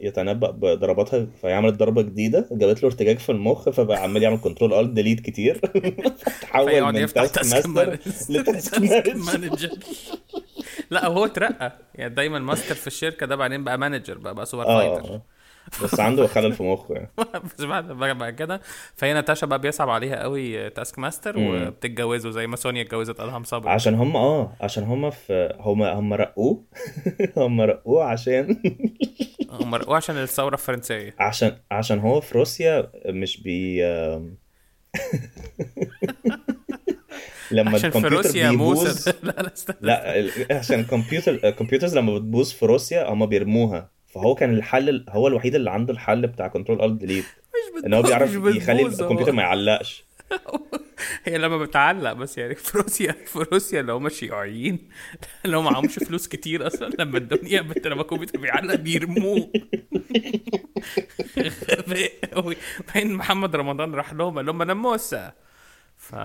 يتنبأ بضرباتها فيعمل ضربة جديدة جابت له ارتجاج في المخ فبقى عمال يعمل control alt delete كتير. *laughs* تحول من
يفتح Task
Master ل
task
task
manager لا هو اترقى. يعني دايما ماستر في الشركة ده بعدين بقى manager بقى بقى super fighter
آه بس عنده خلل في مخه يعني. *laughs*
بس بعد كده فهي ناتاشا بقى بيصعب عليها قوي Task
Master.
وبتتجوزه زي ما سونيا اتجوزت ادهم صبري.
عشان هم آه عشان هم في هم هم رقوه. *laughs* هم رقوه عشان *laughs*
هم رقوه عشان الثورة الفرنسية.
عشان عشان هو في روسيا مش بي لما
عشان في
الكمبيوتر
روسيا
بيبوظ
لا لا
لا عشان الكمبيوتر ال computers لما بتبوظ في روسيا هم بيرموها. فهو كان الحل هو الوحيد اللي عنده الحل بتاع control alt
delete
إن هو بيعرف يخلي. الكمبيوتر ما يعلقش. *laughs*
هي لما بتعلق بس يعني في روسيا في روسيا اللي هم شيوعيين *laughs* اللي هم معهمش فلوس كتير أصلا لما الدنيا بت... لما الكمبيوتر بيعلق بيرموه. غباء قوي بعدين محمد رمضان راح لهم؟ قال لهم أنا موسى. ف *laughs*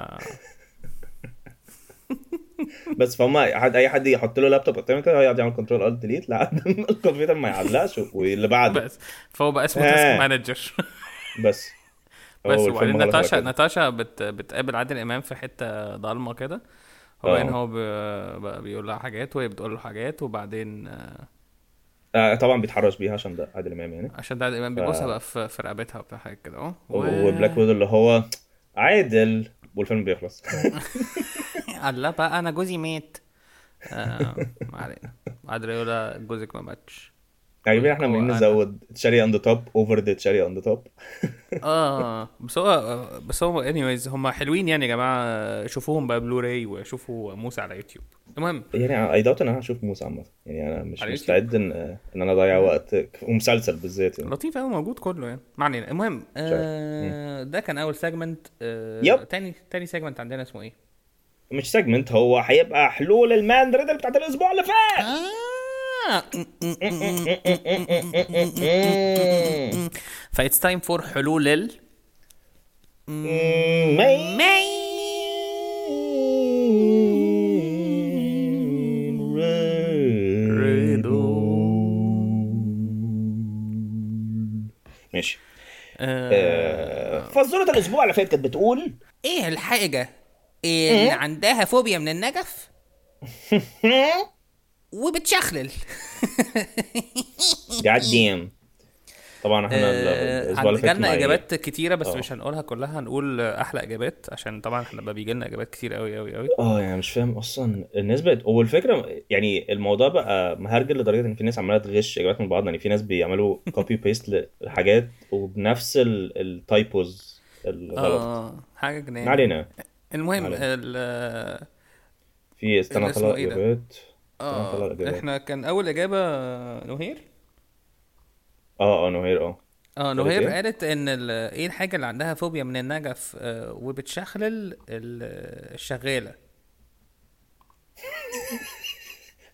بس فهم حد أي حد يحط له لابتوب قدامه كده هيقعد يعمل control alt delete لحد ما الكمبيوتر ما يعلقش واللي بعده.
بس. فهو بقى اسمه
آه.
task manager
بس. هو
بس وبعدين ناتاشا. ناتاشا بت... بتقابل عادل إمام في حتة ضلمة كده.
آه.
وبعدين هو ب... بقى بيقول لها حاجات وهي بتقول له حاجات وبعدين آه،
آه طبعا بيتحرش بيها عشان ده عادل إمام يعني.
عشان ده عادل إمام بيبصها بقى في في رقبتها وبتاع حاجة كده. أهو. و-
وبلاك ويدو اللي هو عادل والفيلم بيخلص. *laughs*
الله بقى أنا جوزي مات. آه ما علينا. لها جوزك ما ماتش.
عاجبني
إحنا
عمالين. نزود cherry on the top over the cherry on the top
آه بس هو بس هو anyways هم حلوين يعني يا جماعة. شوفوهم بقى بلوراي وشوفوا موسى على يوتيوب المهم.
يعني اي داوت إن أنا هشوف موسى عامة. يعني أنا مش مستعد إن إن أنا أضيع وقت ومسلسل بالذات يعني.
لطيف قوي موجود كله يعني. ما علينا. المهم آه ده كان أول segment آه
yep.
تاني تاني segment عندنا اسمه إيه؟
مش segment هو هيبقى حلول ال main riddle بتاعت الأسبوع اللي فات.
آه. *laughs* ف it's time for حلول ال
ماي ماشي.
آه.
آه، فزورة الأسبوع اللي فات كانت بتقول
إيه الحاجة اللي عندها فوبيا من النجف *laughs* وبتشخلل.
God damn طبعا إحنا ال- الأسبوع اللي فات
جالنا إجابات كتيرة بس
آه.
مش هنقولها كلها هنقول أحلى إجابات عشان طبعا إحنا بقى بيجي لنا إجابات كتير قوي قوي قوي
آه يعني مش فاهم أصلا الناس بقت هو الفكرة يعني الموضوع بقى مهرجل لدرجة إن في ناس عمالة تغش إجابات من بعض يعني في ناس بيعملوا copy paste لحاجات وبنفس ال typos الغلط.
آه حاجة جنان.
ما علينا.
المهم. ال
في استنى طلع
إيه؟
اجابات طلع آه
إحنا كان أول إجابة نهير
آه آه نوهير آه
آه نهير
إيه؟
قالت إن إيه الحاجة اللي عندها فوبيا من النجف آه، وبتشخلل ال-
الشغالة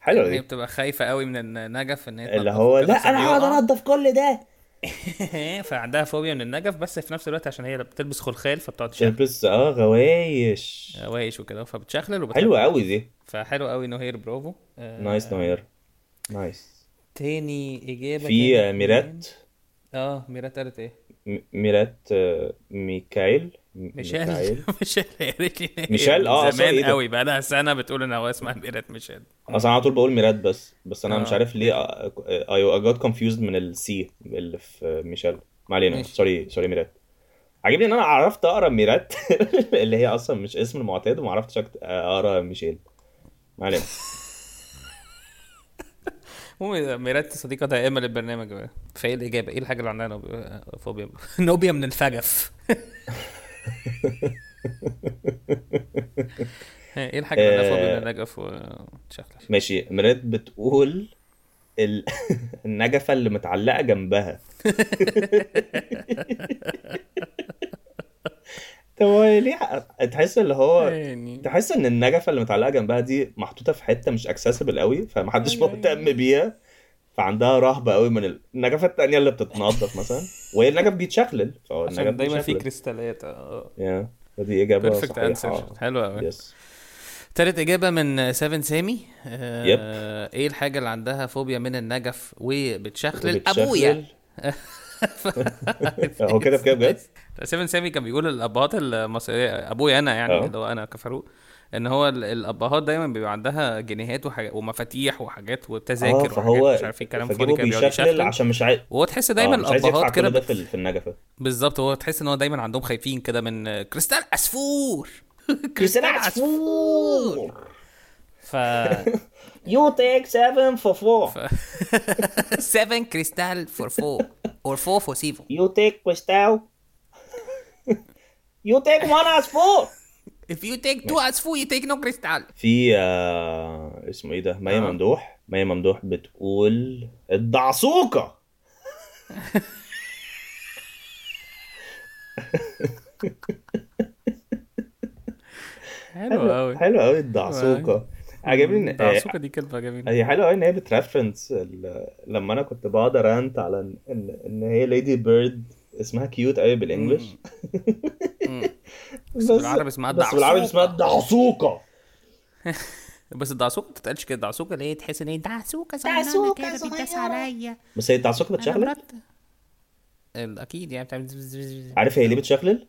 حلوة
دي
بتبقى خايفة قوي من النجف إن هي
اللي هو لأ أنا هقعد. أنضف كل ده *laughs*
فعندها فوبيا من النجف بس في نفس الوقت عشان هي بتلبس خلخال فبتقعد تشخلل
تلبس آه غوايش.
وايش وكده فبتشخلل وبتحب
حلوة قوي دي.
فحلو قوي نهير برافو. آه،
نايس نوهير نايس.
تاني إجابة
في آه، ميرات.
آه ميرات قالت
إيه؟ ميرات آه، ميكايل.
ميشيل؟
ميكايل *laughs*
ميشيل
ميشيل؟ آه،
زمان
ده؟
قوي. بقى لها سنة بتقول إن هو اسمها ميرات ميشيل.
أصلا على طول بقول ميرات بس بس أنا مش
آه.
عارف ليه I got confused من ال C اللي في ميشيل. ما علينا. sorry sorry ميرات. عاجبني إن أنا عرفت أقرأ ميرات *laughs* اللي هي أصلا مش اسم المعتاد وما عرفتش أكت- أقرأ ميشيل. ما علينا. *laughs*
المهم ميرات صديقة دائمة للبرنامج. فايه الاجابه إيه الحاجة اللي عندها نوبيا فوبيا؟ نوبيا من الفجف. إيه الحاجة اللي فوبيا من
آه.
النجف
ماشي. ميرات بتقول ال... *laughs* النجفة اللي متعلقة جنبها. *laughs* طب هو ليه تحس اللي هو
يعني
تحس إن النجفة اللي متعلقة جنبها دي محطوطة في حتة مش اكسسبل قوي فمحدش
أيوة،
مهتم بيها؟ فعندها رهبة قوي من ال- النجفة التانية اللي بتتنضف مثلا وهي النجف بيتشخلل فهو النجف
عشان دايما في. كريستالات آه
يا فدي إجابة perfect
answer حلو قوي
yes
تالت إجابة من سيفن سامي آه
yep.
إيه الحاجة اللي عندها فوبيا من النجف وبتشخلل. أبويا *laughs*
هو كده بجد؟ *laughs*
سيفن سامي كان بيقول الأبهات المصرية أبويا أنا يعني
آه.
اللي هو أنا كفاروق إن هو ال- الأبهات دايما بيبقى عندها جنيهات وحاجات ومفاتيح وحاجات وتذاكر وحاجات
فهو
مش عارف إيه كلام فاضي كده
بيشخلل
يشخلل
عشان مش عايز
وهو تحس دايما
يدفع
الأبهات كده
ده في ال- في النجفة.
بالظبط هو تحس إن هو دايما عندهم خايفين كده من كريستال عصفور. *laughs*
كريستال عصفور.
ف *laughs*
You take seven for four.
7 كريستال فور 4 اور 4 فور سيفو
You take crystal. *laughs* You take one as four.
If you take two عصفور you take no كريستال
في آه اسمه إيه ده؟ مي
آه.
ممدوح. مي ممدوح بتقول الدعسوقة
حلو قوي
حلو قوي الدعسوقة عجبني إن-
الدعسوقة دي كلمة جميلة.
هي حلوة قوي إن هي بت reference لما أنا كنت بقعد أ rant على ان ان هي ladybird اسمها cute قوي بال English.
بس بالعربي اسمها
بس بالعربي اسمها الدعسوقه *laughs*
بس الدعسوقه ما بتتقالش كده. الدعسوقه اللي هي تحس إن هي
دعسوقة
صغننه كده
صغيرة.
بتداس عليا.
بس هي الدعسوقه
ال- أكيد يعني بتعمل.
عارف هي ليه بتشخلل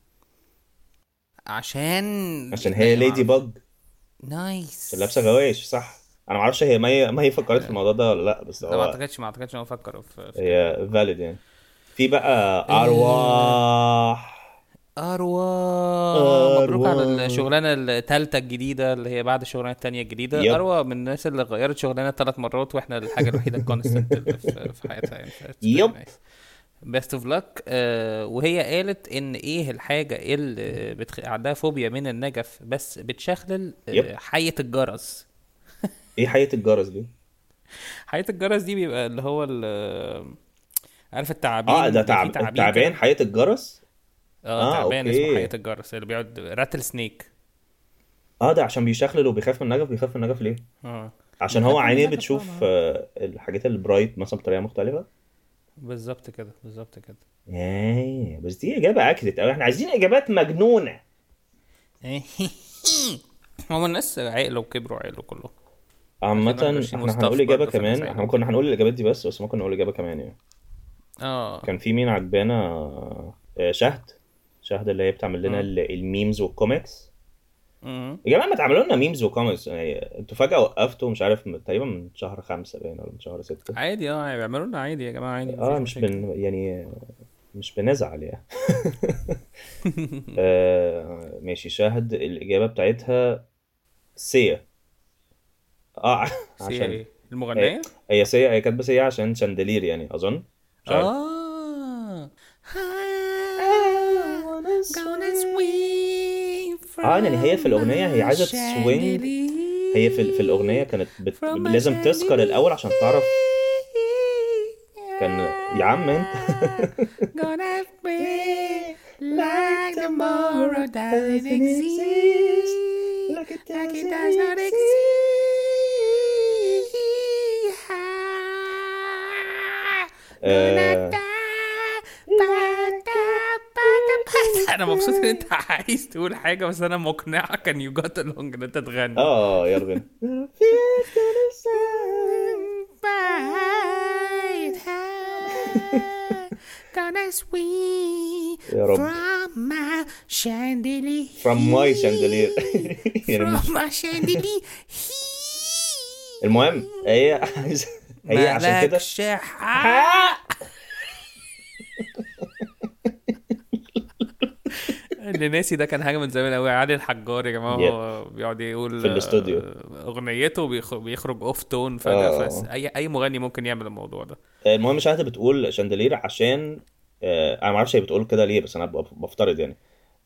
عشان
عشان هي ladybug
nice.
عشان لابسة غوايش صح. أنا ما أعرفش هي ما هي ما هي فكرت في الموضوع ده ولا لأ بس
لا ما
هو
اعتقدش ما أعتقدش إن هو فكروا في في
هي valid يعني. في بقى أرواح.
أروى مبروك على. الشغلانة الثالثه الجديدة اللي هي بعد الشغلانة الثانية الجديدة
yep.
أروى من الناس اللي غيرت شغلانة ثلاث مرات وإحنا الحاجة الوحيدة *laughs* ال constant في حياتها يعني
yep.
Best of luck وهي قالت إن إيه الحاجة اللي بتخ... عندها فوبيا من النجف بس بتشخلل آه،
yep.
حيه الجرس *laughs*
إيه حياة الجرس دي
حيه الجرس دي بيبقى اللي هو عارف التعابين
آه ده تعب
في تعابين
التعبان. حياة الجرس
آه
آه،
تعبان
okay.
اسمه حيه الجرس اللي بيقعد rattlesnake.
آه ده عشان بيشخلل وبيخاف من النجف بيخاف من النجف ليه؟
آه.
عشان هو عينيه بتشوف. آه، الحاجات ال bright مثلا بطريقة مختلفة.
بالظبط كده بالظبط كده.
إيه بس دي إجابة educated قوي إحنا عايزين إجابات مجنونة. *laughs*
هو الناس عقلوا وكبروا عقلوا كلهم.
عامة
2021
إحنا هنقول
إجابة
كمان. إحنا كنا هنقول الإجابات دي بس بس ممكن نقول إجابة كمان يعني.
آه.
كان في مين عجبانا؟ آه، شهد. شهد اللي هي بتعمل لنا ال memes وال
comics.
يا جماعة ما تعملوا لنا memes وكوميكس يعني أنتوا فجأة وقفتوا مش عارف تقريبا من شهر خمسة باين ولا من شهر ستة.
عادي آه بيعملوا لنا عادي يا جماعة عادي آه
مش. بن يعني مش بنزعل يعني. *laughs* آه ماشي. شاهد الإجابة بتاعتها سيا.
آه
عشان
إيه؟ المغنية؟
هي سيا هي كاتبة سيا عشان chandelier يعني مش عارف.
آه.
آه يعني هي في الأغنية هي عايزة تسوينج هي في, في الأغنية كانت بت... لازم تسكر الأول عشان تعرف كان يا عم انت. *laughs*
Gonna be like tomorrow doesn't exist.
Like it
like it
doesn't
does not exist.
آه،
أنا مبسوط ان انت عايز تقول حاجة بس أنا مقنعك ان يو جات along ان انت تغني.
آه يلا بينا.
Gonna swing
يا رب.
from my chandelier.
From my chandelier. *laughs* يعني
from my chandelier.
المهم هي عايزة هي عشان كده *laughs*
اللي ناسي ده كان حاجة من زمان قوي علي الحجار يا جماعة هو بيقعد يقول
في الاستوديو.
آه، أغنيته بيخ- بيخرج off tune فجاه
آه.
اي أي مغني ممكن يعمل الموضوع ده.
المهم شاهدة بتقول chandelier عشان آه، أنا ما أعرفش هي بتقول كده ليه بس أنا بفترض يعني.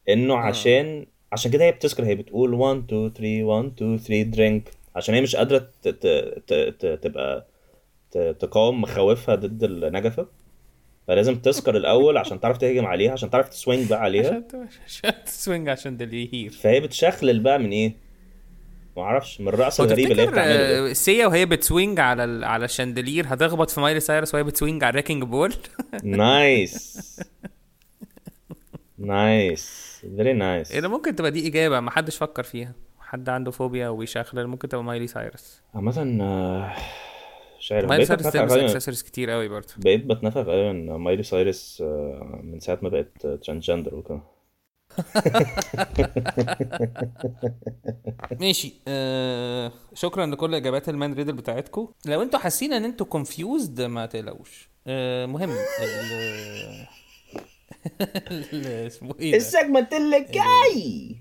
إنه عشان عشان كده هي بتسكر هي بتقول 1 2 3 1 2 3 drink عشان هي مش قادرة تبقى تقاوم مخاوفها ضد النجفة. فلازم تسكر الأول عشان تعرف تهجم عليها عشان تعرف تـ swing بقى عليها.
عشان تـ swing عشان the chandelier
فهي بتشخلل بقى من إيه؟ ما أعرفش من الرقص
هو
الغريب اللي هي بتعمله
آه، سيا وهي بت swing على ال... على ال chandelier هتخبط في مايلي سايرس وهي بت swing على ال wrecking
ball؟ nice nice very
nice إيه ده ممكن تبقى دي إجابة ما حدش فكر فيها. حد عنده فوبيا وبيشخلل ممكن تبقى مايلي سايرس.
عامة آه، مش عارف
مايلي سايرس
غالبا
اكسسوارز كتير قوي برضه.
بقيت بتنافق غالبا مايلي سايرس آه، من ساعة ما بقت transgender وكده. *laughs*
ماشي. آه شكرا لكل إجابات ال man riddle بتاعتكم لو أنتوا حاسين إن أنتوا confused ما تقلقوش. آه مهم. *laughs* اسمه إيه ال
segment اللي جاي!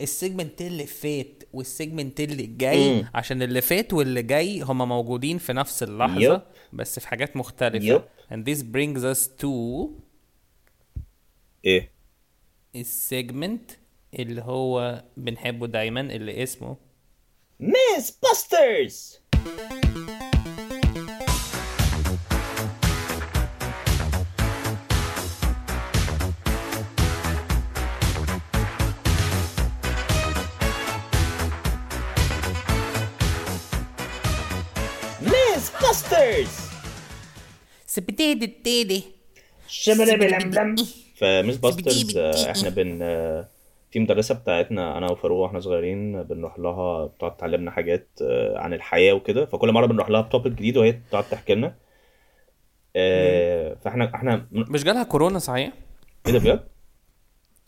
ال segment اللي فات. وال segment اللي جاي
مم.
عشان اللي فات واللي جاي هما موجودين في نفس اللحظة
yep.
بس في حاجات مختلفة
yep.
and this brings us to
إيه
ال segment اللي هو بنحبه دايما اللي اسمه
Miss Busters Miss Busters
سبتيدي
ف Miss Busters إحنا بن آه، في مدرسة بتاعتنا أنا وفاروق وإحنا صغيرين بنروح لها بتقعد تعلمنا حاجات آه، عن الحياة وكده. فكل مرة بنروح لها ب topic جديد وهي بتقعد تحكي لنا. آه، فإحنا إحنا
مش جالها كورونا صحيح؟
إيه ده بجد؟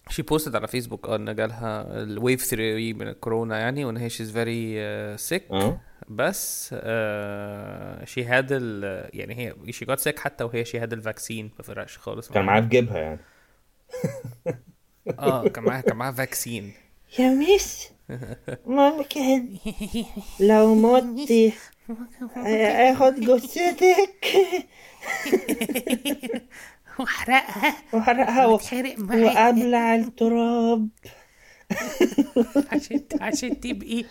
she posted على فيسبوك آه ان جالها ال wave 3 من الكورونا يعني وان هي she's very
sick
بس she had ال يعني هي she got sick حتى وهي she had ال vaccine ما فرقش خالص
كان معاها. في جيبها يعني.
آه كان معاها كان معاها vaccine
يا miss. ممكن لو مت آخد جثتك *laughs*
واحرقها
واحرقها و-
وتحرق معايا.
وابلع التراب.
عشان عشان تبقي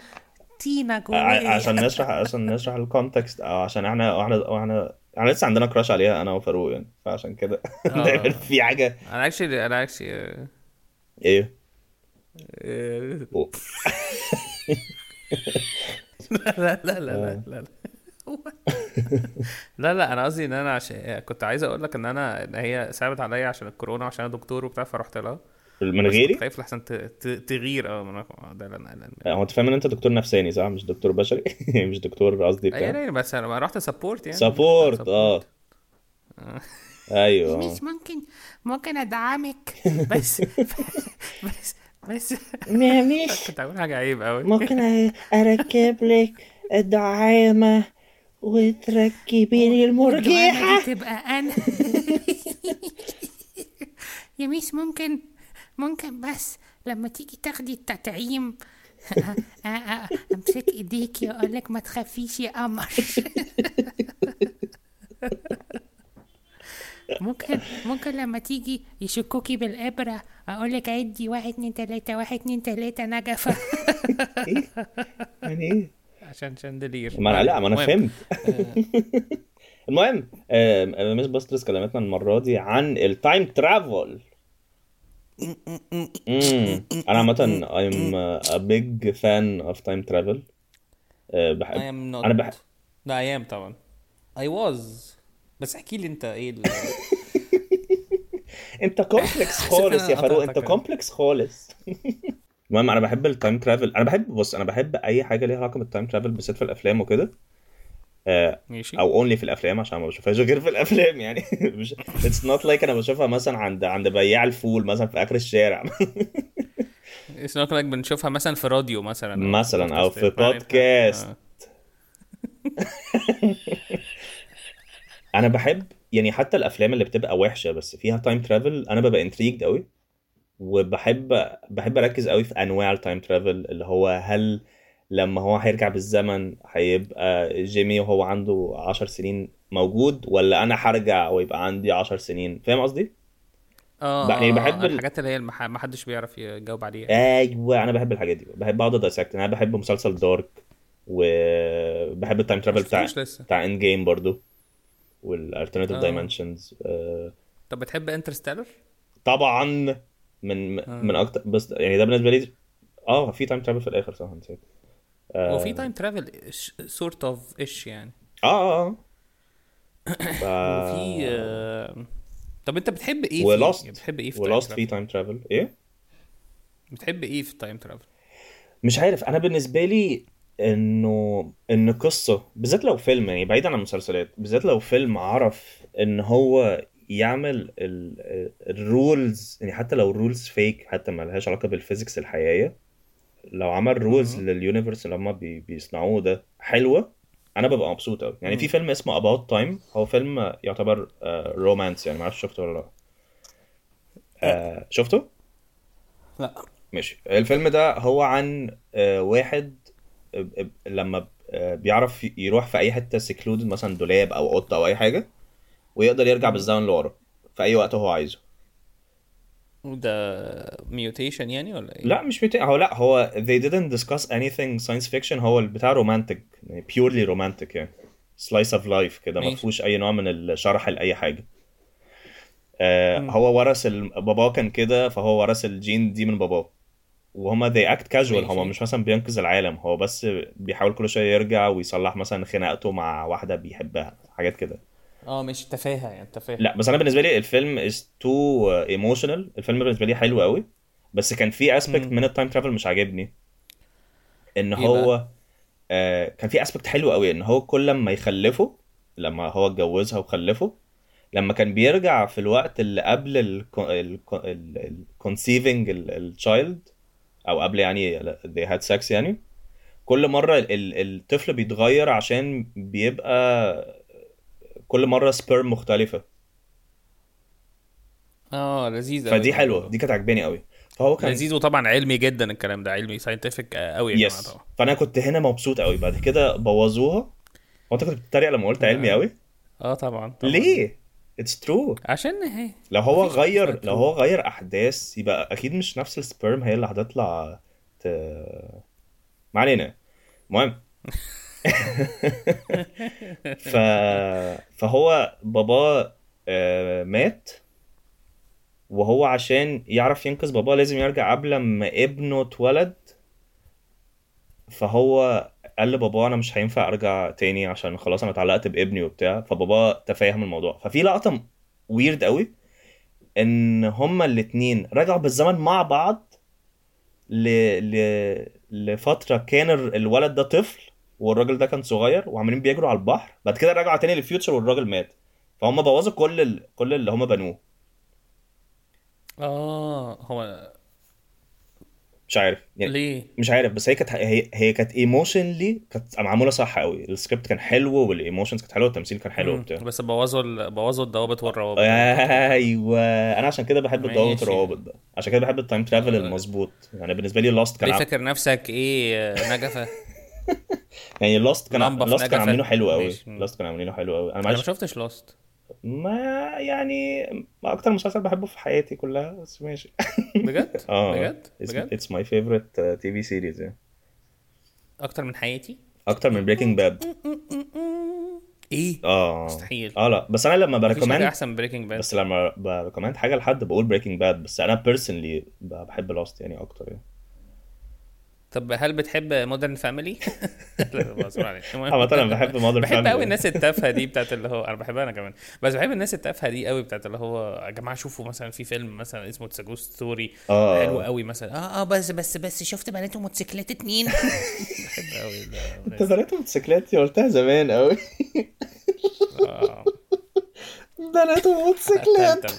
ع-
جوايا.
عشان نشرح عشان نشرح ال context أو عشان إحنا إحنا إحنا إحنا لسه عندنا crush عليها أنا وفاروق يعني. فعشان كده. *laughs* دايما في حاجة.
أنا actually أنا actually
إيه؟ *laughs*
لا لا لا لا لا لا *laughs* لا لا أنا قصدي إن أنا عشان كنت عايز أقول لك إن أنا إن هي صعبت عليا عشان الكورونا وعشان أنا دكتور وبتاع فرحت لها.
من غيري
كنت خايف لحسن ت- ت- تغير. آه من- آه، ده اللي أنا قلقان منه.
هو أنت فاهم إن أنت دكتور نفساني صح؟ مش دكتور بشري؟ *laughs* مش دكتور قصدي بتاع؟
أيوه بس أنا رحت support يعني.
support آه. أيوه.
مش ممكن ممكن أدعمك. *laughs* بس بس بس.
يا miss
كنت عامل حاجة عيب قوي
ممكن أركب لك دعامة وتركبي لي
والدعامة
المرجحة
دي تبقى أنا. *laughs* يا miss ممكن ممكن بس لما تيجي تاخدي التطعيم *laughs* أمسك إيديكي وأقول لك ما تخافيش يا قمر. *laughs* ممكن ممكن لما تيجي يشكوكي بالإبرة أقول لك عدي واحد اتنين تلاتة واحد اتنين تلاتة نجفة.
يعني إيه؟
عشان chandelier
ما أنا لا ما
أنا
فهمت. *laughs* المهم آه، Miss Busters كلمتنا المرة دي عن ال time travel أنا عامة I'm a big fan of time travel. آه،
I
بحب
am not.
أنا بحب
لا I am طبعا. I was. بس احكي لي انت إيه ال... *laughs*
انت complex *laughs* خالص يا فاروق انت. complex خالص. المهم أنا بحب ال time travel أنا بحب بص أنا بحب أي حاجة ليها علاقة بال time travel بالذات في الأفلام وكده. آه،
ماشي
أو only في الأفلام عشان ما بشوفهاش غير في الأفلام يعني. *laughs* مش It's not like أنا بشوفها مثلا عند عند بياع الفول مثلا في آخر الشارع. *laughs*
It's not like بنشوفها مثلا في راديو مثلا
مثلا أو في
يعني-
بودكاست.
آه. *laughs*
أنا بحب يعني حتى الأفلام اللي بتبقى وحشة بس فيها time travel أنا ببقى intrigued قوي وبحب بحب أركز قوي في أنواع ال time travel اللي هو هل لما هو هيرجع بالزمن هيبقى جيمي وهو عنده عشر سنين موجود ولا أنا هرجع ويبقى عندي عشر سنين؟ فاهم قصدي؟
آه
يعني
آه،
بحب
آه،
ال-
الحاجات اللي هي المح... ما حدش بيعرف يجاوب عليها.
أيوه أنا بحب الحاجات دي. بحب اقعد ا dissect أنا بحب مسلسل دارك وبحب ال time travel
بتاع لسه.
بتاع Endgame برضو وال alternative
آه.
dimensions
طب بتحب Interstellar؟
طبعا. من من أكتر بس يعني ده بالنسبة لي آه في time travel في الآخر صح نسيت.
هو في time travel sort of ish يعني.
آه آه *coughs* ف...
وفي آه، طب أنت بتحب إيه
ولاست
فيه؟ بتحب إيه في time
في؟ time travel إيه؟
بتحب إيه في ال time travel؟
مش عارف. أنا بالنسبة لي إنه إن قصة بالذات لو فيلم يعني بعيدا عن المسلسلات بالذات لو فيلم عرف إن هو يعمل ال rules يعني حتى لو الرولز فيك حتى ما لهاش علاقة بال physics الحقيقية لو عمل rules.
لل
universe اللي هم بي بيصنعوه ده حلوة أنا ببقى مبسوط قوي يعني في. فيلم اسمه About Time هو فيلم يعتبر romance يعني ما أعرفش شفته ولا لا. آه، شفته؟
لا.
ماشي. الفيلم ده هو عن آه، واحد آه، آه، لما آه، بيعرف يروح في أي حتة secluded مثلا دولاب أو اوضه أو أي حاجة ويقدر يرجع بالزمن لورا في أي وقت هو عايزه
ده mutation يعني ولا إيه؟
لا مش بتاع هو لا هو they didn't discuss anything science fiction هو بتاع romantic يعني purely romantic يعني slice of life كده ما. فيهوش أي نوع من الشرح لأي حاجة آه
مم.
هو ورث ال... باباه كان كده فهو ورث الجين دي من باباه وهما they act casual. هما مش مثلا بينقذ العالم هو بس بيحاول كل شوية يرجع ويصلح مثلا خناقته مع واحدة بيحبها حاجات كده
آه مش تفاهه يعني تفاهه
لا بس أنا بالنسبة لي الفيلم is too emotional. الفيلم بالنسبة لي حلو قوي بس كان في
aspect.
من ال time travel مش عاجبني. إن
إيه
هو آه كان في aspect حلو قوي إن هو كل لما يخلفه لما هو اتجوزها وخلفه لما كان بيرجع في الوقت اللي قبل ال conceiving the child أو قبل يعني they had sex يعني كل ال- الطفل بيتغير عشان بيبقى كل مرة sperm مختلفة.
آه لذيذ قوي
فدي
ده.
دي كانت عجباني قوي فهو كان
لذيذ وطبعا علمي جدا الكلام ده علمي scientific قوي يا
yes
طبعا
فأنا كنت هنا مبسوط قوي بعد كده بوظوها. هو أنت كنت بتتريق لما قلت علمي قوي
آه طبعا, طبعا.
ليه؟ it's true
عشان هي
لو هو غير لو. هو غير أحداث يبقى أكيد مش نفس ال sperm هي اللي هتطلع ت... ما علينا. المهم. *laughs* ف... فهو باباه آه، مات وهو عشان يعرف ينقذ باباه لازم يرجع قبل ما ابنه اتولد. فهو قال لباباه أنا مش هينفع أرجع تاني عشان خلاص أنا اتعلقت بابني وبتاع. فباباه تفاهم الموضوع. ففي لقطة ويرد قوي إن هما الاتنين رجعوا بالزمن مع بعض ل... ل... لفترة كان ال- الولد ده طفل. والراجل ده كان صغير وعمالين بيجروا على البحر بعد كده رجعوا تاني للفيوتشر والراجل مات. فهم بوظوا كل ال... كل اللي هم بنوه.
آه هو
مش عارف. يعني
ليه؟
مش عارف بس هي كانت هي هي كانت emotionally كانت معمولة صح قوي. السكريبت كان حلو وال emotions كانت حلوة والتمثيل كان حلو. وبتاع.
بس بوظوا ال- بوظوا الضوابط والروابط.
أيوه. أنا عشان كده بحب الضوابط. والروابط ده عشان كده بحب ال time travel
آه.
المظبوط. يعني بالنسبة لي لاست كان
ليه فاكر نفسك إيه نجفة؟ *laughs* *laughs*
يعني لاست كان
لمبة في
لاست كان
نجفة.
عاملينه حلو قوي.
ماشي. مم.
لاست كان عاملينه حلو قوي.
أنا ما شفتش Lost
ما يعني ما أكتر مسلسل بحبه في حياتي كلها بس ماشي. *laughs*
بجد؟
آه.
بجد؟ بجد؟
it's my favorite TV series
أكتر من حياتي؟
أكتر من Breaking Bad *laughs*
إيه؟
آه.
مستحيل.
آه لا. بس أنا لما
ب
recommend
أحسن من Breaking Bad
بس لما ب recommend حاجة لحد بقول Breaking Bad بس أنا personally بحب لاست يعني أكتر يعني.
طب هل بتحب Modern Family؟ *laughs* لا.
عامة *laughs* أنا بحب Modern
بحب قوي الناس التافهة دي بتاعت اللي هو أنا بحبها أنا كمان. بس بحب الناس التافهة دي قوي بتاعت اللي هو يا جماعة شوفوا مثلا في فيلم مثلا اسمه تساجو ستوري
آه.
حلو قوي مثلا.
آه آه بس بس بس شفت بنات وموتوسيكلات اتنين.
بحب قوي *laughs*
أنت بنات موتوسيكلات؟ قلتها زمان قوي بنات موتوسيكلات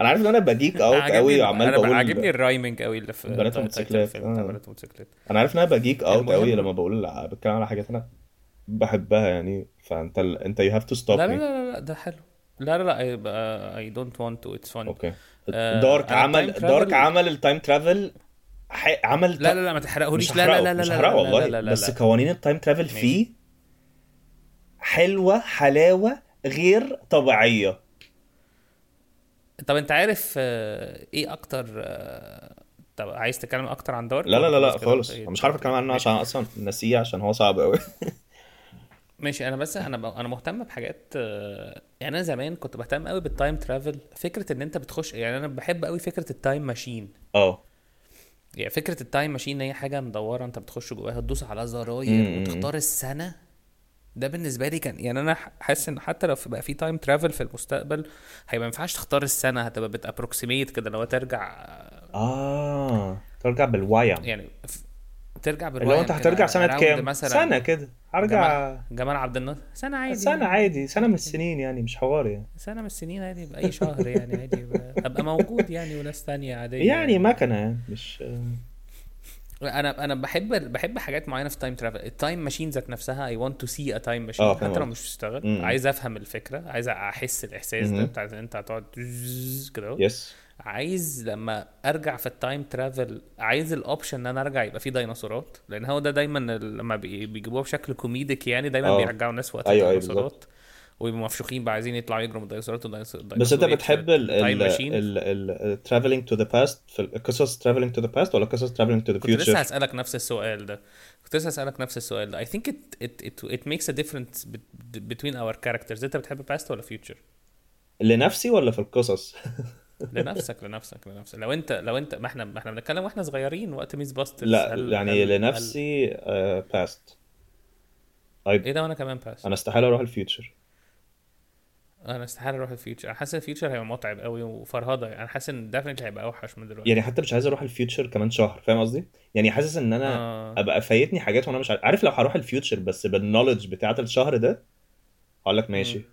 أنا عارف ان أنا بجيك اوت قوي وعمال
أنا
بقول
عاجبني الرايمنج قوي اللي في
بنات آه.
بنات
أنا عارف ان أنا بجيك اوت قوي لما بقول بتكلم على حاجات أنا بحبها يعني فانت ال... انت you have to stop
لا لا لا لا ده حلو لا لا لا I don't want to it's fun
okay
آه، Dark
عمل
Dark
عمل ال time travel. عمل
لا لا لا ما تحرقهوليش لا لا لا لا
مش هحرقه والله بس. قوانين ال time
travel.
فيه حلوة حلاوة غير طبيعية
طب انت عارف آه، إيه أكتر آه، طب عايز تتكلم أكتر عن Dark؟
لا لا لا لا خالص.
إيه؟
مش عارف أتكلم عنه عشان أصلا نسيه عشان هو صعب قوي *laughs*
ماشي أنا بس أنا. أنا مهتم بحاجات آه، يعني أنا زمان كنت بهتم قوي بال time travel فكرة إن أنت بتخش يعني أنا بحب قوي فكرة ال time
machine آه.
يعني فكرة ال time machine هي حاجة مدورة أنت بتخش جواها تدوس على. زراير وتختار السنة. ده بالنسبة لي كان يعني أنا حاسس إن حتى لو في- بقى في time travel في المستقبل هيبقى ما ينفعش تختار السنة هتبقى بت approximate كده لو ترجع
آه ترجع بالوايم
يعني ف- ترجع
هو
بالوايم
انت هترجع سنة
around
كام؟
مثلا
سنة كده. هرجع
جمال, جمال عبد الناصر. سنة عادي
سنة عادي. سنة من السنين يعني مش حوار يعني.
سنة من السنين عادي بأي شهر يعني عادي. أبقى موجود يعني وناس تانية عادية
يعني. مكنة يعني مش
أنا أنا بحب بحب حاجات معينة في ال time travel ال time machine ذات نفسها I want to see a
time machine
حتى لو. مش بتشتغل. عايز أفهم الفكرة عايز أحس الإحساس ده. بتاع إن أنت هتقعد كده.
yes
عايز لما أرجع في ال time travel عايز ال option إن أنا أرجع يبقى فيه ديناصورات لأن هو ده دايما ال- لما بي- بيجيبوها بشكل comedic يعني دايما
آه.
بيرجعوا الناس وقت
أيوه،
الديناصورات ويبقوا مفشوخين بقى عايزين يطلعوا يجروا من الديناصورات
بس انت بتحب ال
time
ال
machine
ال ال traveling to the past في القصص traveling to the past ولا قصص traveling to the
كنت لسه؟ هسألك نفس السؤال ده. كنت لسه هسألك نفس السؤال ده. I think it it it, it makes a difference bet- between our characters. انت بتحب past ولا future
لنفسي ولا في القصص؟ *laughs*
لنفسك لنفسك لنفسك. لو انت لو انت ما إحنا ما إحنا بنتكلم وإحنا صغيرين وقت MythBusters.
لا
هل-
يعني
هل-
لنفسي آه، past.
هل...
I-
إيه ده وأنا كمان past
أنا استحالة أروح الفيوتشر.
أنا استحالة أروح الفيوتشر. أنا حاسس ال future هيبقى متعب قوي وفرهضة. يعني أنا حاسس إن definitely هيبقى أوحش من دلوقتي.
يعني حتى مش عايز أروح ال future كمان شهر فاهم قصدي؟ يعني حاسس إن أنا
آه.
أبقى فايتني حاجات وأنا مش عارف. عارف لو هروح ال future بس بال knowledge بتاعت الشهر ده؟ هقول لك ماشي.
مم.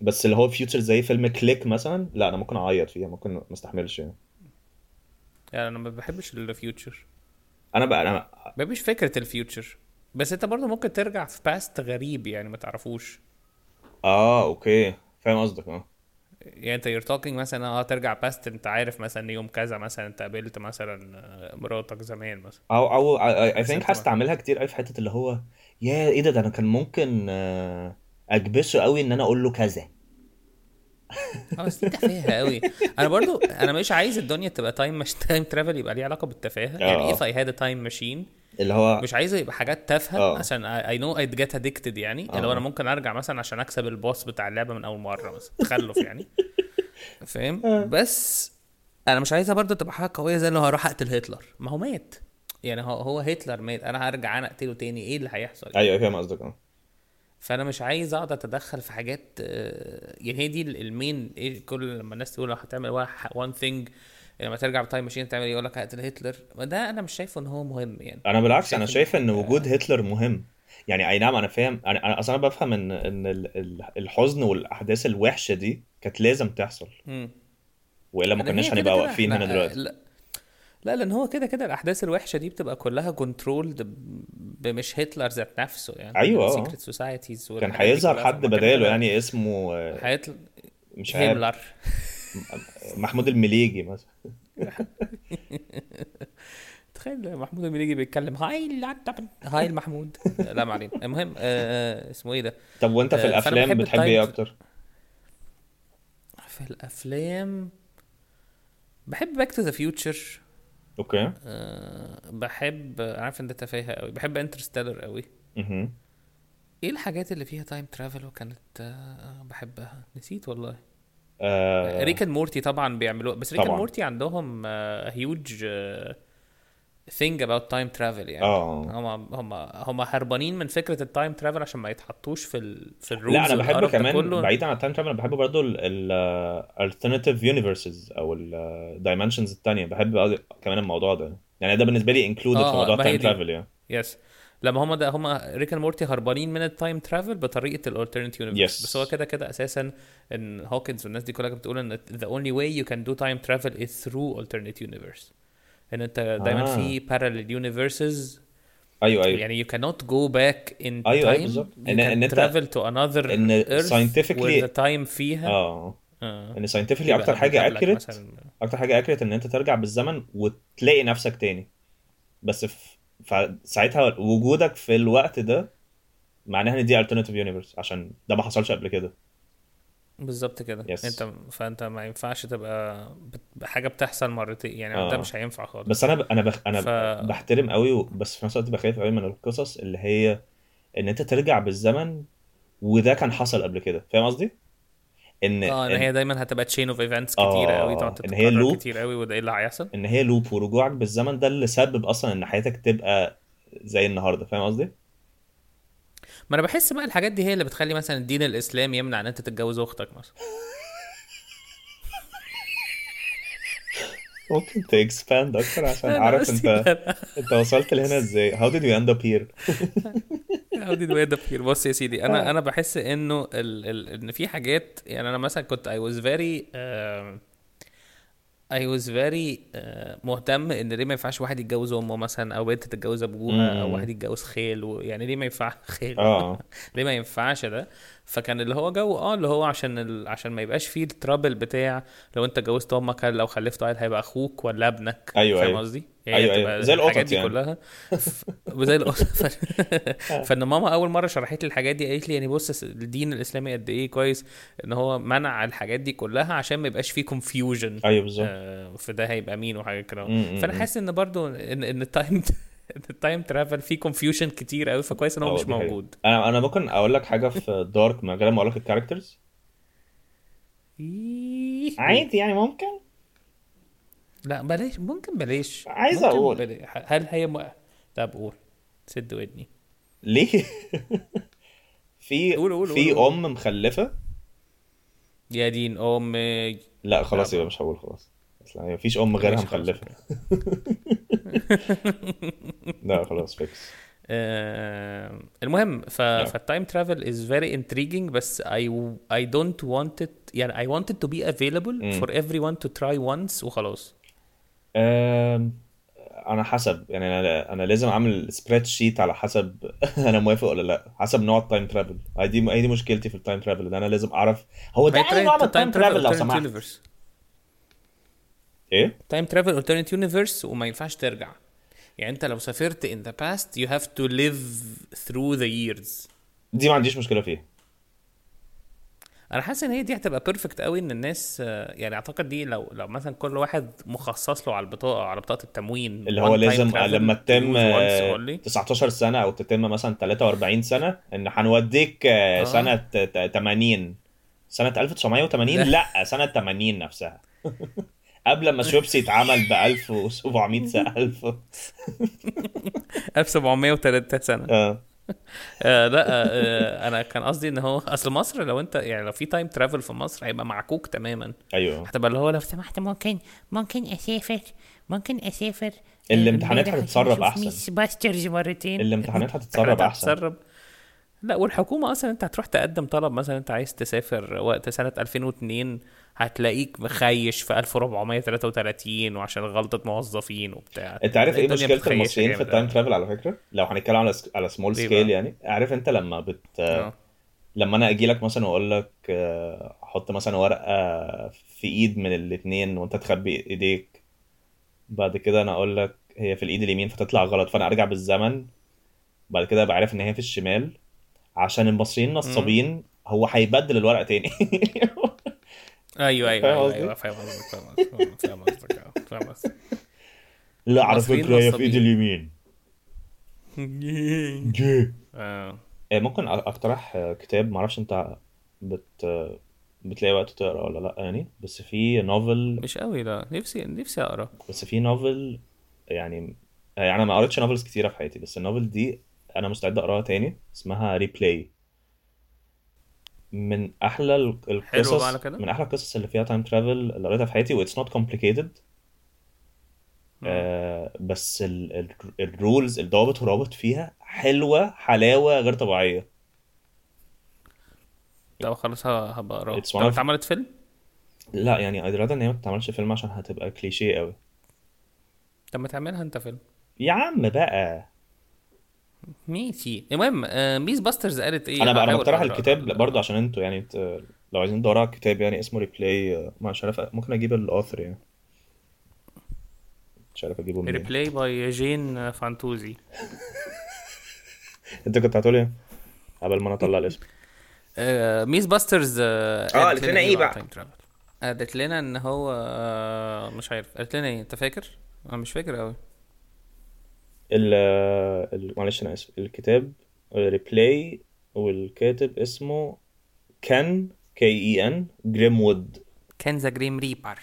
بس اللي هو future زي فيلم Click مثلا لا أنا ممكن أعيط فيها ممكن ما استحملش يعني.
يعني أنا ما بحبش ال
future أنا بقى أنا
ما بحبش فكرة ال future. بس أنت برضه ممكن ترجع في past غريب يعني ما تعرفوش.
آه okay. فاهم قصدك آه.
يعني أنت you're talking مثلا آه ترجع past أنت عارف مثلا يوم كذا مثلا انت قابلت مثلا آه، مراتك زمان مثلا. أو
أو
I think
هستعملها كتير قوي في حتة اللي هو يا إيه ده ده أنا كان ممكن آه، أكبسه قوي إن أنا أقول له كذا.
آه بس دي تفاهة قوي أنا برضو أنا مش عايز الدنيا تبقى time مش time travel يبقى ليه علاقة بالتفاهة. يعني I had a time machine
اللي هو
مش عايزه يبقى حاجات تافهة
آه.
عشان I know I'd get addicted يعني.
آه.
اللي هو أنا ممكن أرجع مثلا عشان أكسب ال boss بتاع اللعبة من أول مرة مثلا تخلف يعني. *laughs* فاهم؟ بس أنا مش عايزها برضو تبقى حاجة قوية زي اللي هو هروح أقتل هتلر. ما هو مات. يعني هو هو هتلر مات. أنا هرجع أنا أقتله تاني. إيه اللي هيحصل؟
أيوه فاهم قصدك آه.
فأنا مش عايز أقعد أتدخل في حاجات آه، يعني هي دي ال- ال main إيه كل لما الناس تقول هتعمل one thing لما ترجع ب time machine تعمل إيه؟ يقول لك هقتل هتلر ما ده أنا مش شايفه إن هو مهم يعني.
أنا بالعكس أنا
شايف إن
وجود هتلر مهم. يعني أي نعم أنا فاهم. أنا أنا أصلا بفهم ان إن ال- ال- الحزن والأحداث الوحشة دي كانت لازم تحصل. وإلا ما
لأن
كناش هنبقى واقفين هنا دلوقتي.
لا لا لأن هو كده كده الأحداث الوحشة دي بتبقى كلها controlled بمش هتلر ذات نفسه يعني.
أيوة، آه.
secret societies
كان هيظهر حد بداله يعني اسمه آه،
هيطلع
مش عارف.
هيملر.
محمود المليجي مثلا. *laughs*
تخيل محمود المليجي بيتكلم هاي هاي المحمود. لا ما علينا. المهم آه اسمه إيه ده؟
طب وأنت في
آه، الأفلام
بتحب
إيه
أكتر؟
في الأفلام بحب Back to the Future
okay.
بحب عارف إن ده تفاهه قوي. بحب Interstellar قوي. إيه الحاجات اللي فيها time travel وكانت آه، بحبها؟ نسيت والله.
آه،
Rick and Morty طبعا بيعملوه بس Rick
and.
Morty عندهم huge thing about time travel يعني. هم هم هم هربانين من فكرة ال time travel عشان ما يتحطوش في ال في ال rules
لا أنا بحبه كمان. بعيدا عن ال time travel أنا بحب برضه ال alternative universes أو ال dimensions التانية. بحب كمان الموضوع ده. يعني ده بالنسبة لي included
آه،
في موضوع ال
time.
travel يعني.
yes لما هم ده هم Rick and Morty هربانين من ال time travel بطريقة ال alternate universe
Yes.
بس هو كده كده أساسا إن هوكنز والناس دي كلها كانت بتقول إن the only way you can do time travel is through alternate universe إن أنت دايما
آه.
في parallel universes
أيوه أيوه
يعني you cannot go back in
أيوة، أيوة،
time
بالظبط.
travel to another
إن
earth
scientifically-
where the time فيها آه
آه.
إن
scientifically أكتر
حاجة
اكيوريت. أكتر حاجة اكيوريت إن أنت ترجع بالزمن وتلاقي نفسك تاني بس في فساعتها وجودك في الوقت ده معناها إن دي alternative universe عشان ده ما حصلش قبل كده
بالظبط كده
Yes.
أنت فأنت ما ينفعش تبقى حاجة بتحصل مرتين يعني
آه.
ده مش هينفع خالص
بس أنا ب... أنا بخ... أنا
ف-
بحترم قوي و... بس في نفس الوقت بخاف قوي من القصص اللي هي إن أنت ترجع بالزمن وده كان حصل قبل كده فاهم قصدي؟ إن
آه إن
إن,
هي دايما هتبقى chain of
events
كتيرة قوي تقعد
إن هي loop.
كتير قوي وده إيه اللي هيحصل
إن هي loop ورجوعك بالزمن ده اللي سبب أصلا إن حياتك تبقى زي النهارده فاهم قصدي؟
ما أنا بحس بقى الحاجات دي هي اللي بتخلي مثلا الدين الإسلامي يمنع إن أنت تتجوز أختك مثلا *laughs*
ممكن ت expand أكتر *laughs* عشان
أنا
أعرف
أنت.
أنت وصلت لهنا إزاي how did we end up here
How did we end up here؟ بص يا سيدي أنا
آه.
أنا بحس إنه ال... ال... إن في حاجات يعني أنا مثلا كنت I was very um, I was very uh, مهتم إن ليه ما ينفعش واحد يتجوز أمه مثلا أو بنت تتجوز أبوها
أو.
واحد يتجوز خال يعني ليه ما ينفعش *laughs*
آه
ليه ما ينفعش ده فكان اللي هو جو آه اللي هو عشان ال... عشان ما يبقاش فيه ال trouble بتاع لو انت جوزت أمك هل لو خلفت عيل هيبقى أخوك ولا ابنك
أيوة،
فاهم
أيوة.
قصدي؟
أيوة، أيوة.
بتبقى
زي القطط يعني.
كلها ف... زي القطط. *laughs* فان ماما أول مرة شرحت لي الحاجات دي قالت لي يعني بص الدين الإسلامي قد إيه كويس إن هو منع الحاجات دي كلها عشان ما يبقاش فيه confusion
أيوه بالظبط
آه فده هيبقى مين وحاجات كده
فأنا.
حاسس إن برضو إن إن ال time ال time travel فيه confusion كتير قوي فكويس إن هو مش. موجود
أنا أنا ممكن أقول لك حاجة في Dark من غير ما أقول لك ال characters
إيه.
عادي يعني ممكن
لا بلاش ممكن بلاش
عايز
ممكن
أقول.
بلاش. هل هي م... طب قول سد ودني
ليه *laughs* في
قول- قول-
في
قول- قول.
أم مخلفة
يا دين امي
لا خلاص
لا.
يبقى مش هقول خلاص اصل مفيش أم غيرها
ماشي، خلاص.
مخلفة. *laughs* لا خلاص فيكس
آه المهم ف فالتايم ترافل از فيري انتريجينج بس I I don't want it يعني I want it to be available for everyone to try once وخلاص.
أنا حسب يعني أنا أنا لازم أعمل spreadsheet على حسب *laughs* أنا موافق ولا لا. حسب نوع ال time travel هي دي هي دي مشكلتي في ال time travel إن أنا لازم أعرف. هو ده أي نوع ال time travel لو سمحت. إيه؟
time travel alternate universe وما ينفعش ترجع. يعني أنت لو سافرت in the past you have to live through the years.
دي ما عنديش مشكلة فيها.
أنا حاسس إن هي دي هتبقى perfect قوي إن الناس يعني أعتقد دي لو لو مثلا كل واحد مخصص له على البطاقة على بطاقة التموين.
اللي هو لازم لما تتم
use once
آه،
only.
19 سنة أو تتم مثلا 43 سنة إن هنوديك آه،
آه.
سنة ت- 80 سنة 1980 لا. سنة 80 نفسها. *laughs* قبل ما شوبسي اتعمل ب 1700 سنة. *laughs* 1000
1703 سنة.
آه.
آه لا آه آه أنا كان قصدي إن هو أصل مصر لو أنت يعني لو في تايم ترافل في مصر هيبقى معكوك تماما.
أيوه.
هتبقى اللي هو لو
سمحت ممكن ممكن أسافر ممكن أسافر
الامتحانات
امبارح
هتتسرب أحسن.
ميس باسترز مرتين.
الامتحانات هتتسرب أحسن.
هتتسرب لا والحكومة أصلا أنت هتروح تقدم طلب مثلا أنت عايز تسافر وقت سنة 2002 هتلاقيك مخيش في 1433 وعشان غلطة موظفين وبتاع
أنت عارف إيه
مشكلة
المصريين في التايم. ترافل على فكرة لو هنتكلم على على سمول سكيل؟ يعني عارف أنت لما بت
آه.
لما أنا أجي لك مثلا وأقول لك آه، حط مثلا ورقة في إيد من الاثنين وأنت تخبي إيديك بعد كده أنا أقول لك هي في الإيد اليمين فتطلع غلط فأنا أرجع بالزمن بعد كده أبقى عارف إن هي في الشمال عشان المصريين نصابين هو هيبدل الورقه تاني. *laughs*
أيوه,
قصدي؟
أيوه فاهم قصدك فاهم قصدك فاهم قصدك *laughs*
لا على فكره هي في
نصابين.
ايد اليمين. *laughs*
آه.
آه، ممكن أقترح كتاب معرفش أنت بت بتلاقي وقت تقرأ ولا لأ يعني بس في نوفل
مش قوي لا نفسي نفسي أقرأ.
بس في نوفل يعني يعني أنا ما قريتش novels كتيرة في حياتي بس ال novel دي أنا مستعد أقراها تاني اسمها Replay من أحلى ال- القصص
بقى على كده؟
من أحلى القصص اللي فيها time travel اللي قريتها في حياتي و it's not complicated بس ال rules الضوابط والروابط فيها حلوة حلاوة غير طبيعية.
لا خلاص هبقى
It's
طب اتعملت فيلم؟
لا يعني I'd rather إن هي ما تتعملش فيلم عشان هتبقى كليشيه قوي
طب ما تعملها أنت فيلم.
يا عم بقى.
ماشي. المهم آه ميس باسترز قالت إيه؟
أنا بقى
أنا
بقترح الكتاب
ال-
برضه عشان أنتوا يعني ت- لو عايزين تدوروا على الكتاب يعني اسمه Replay مش عارف ممكن أجيب ال author يعني. مش عارف أجيبه منين.
Replay by جين فانتوزي
أنت كنت هتقول إيه؟ قبل ما أنا أطلع الاسم. *laughs*
آه ميس باسترز آه
قالت لنا إيه بقى؟
قالت لنا إن هو آه مش عارف قالت لنا إيه؟ أنت فاكر؟ أنا مش فاكر قوي
ال معلش أنا آسف الكتاب ريبلاي والكاتب اسمه كان كي اي ان جريم وود
كان ذا جريم ريبر.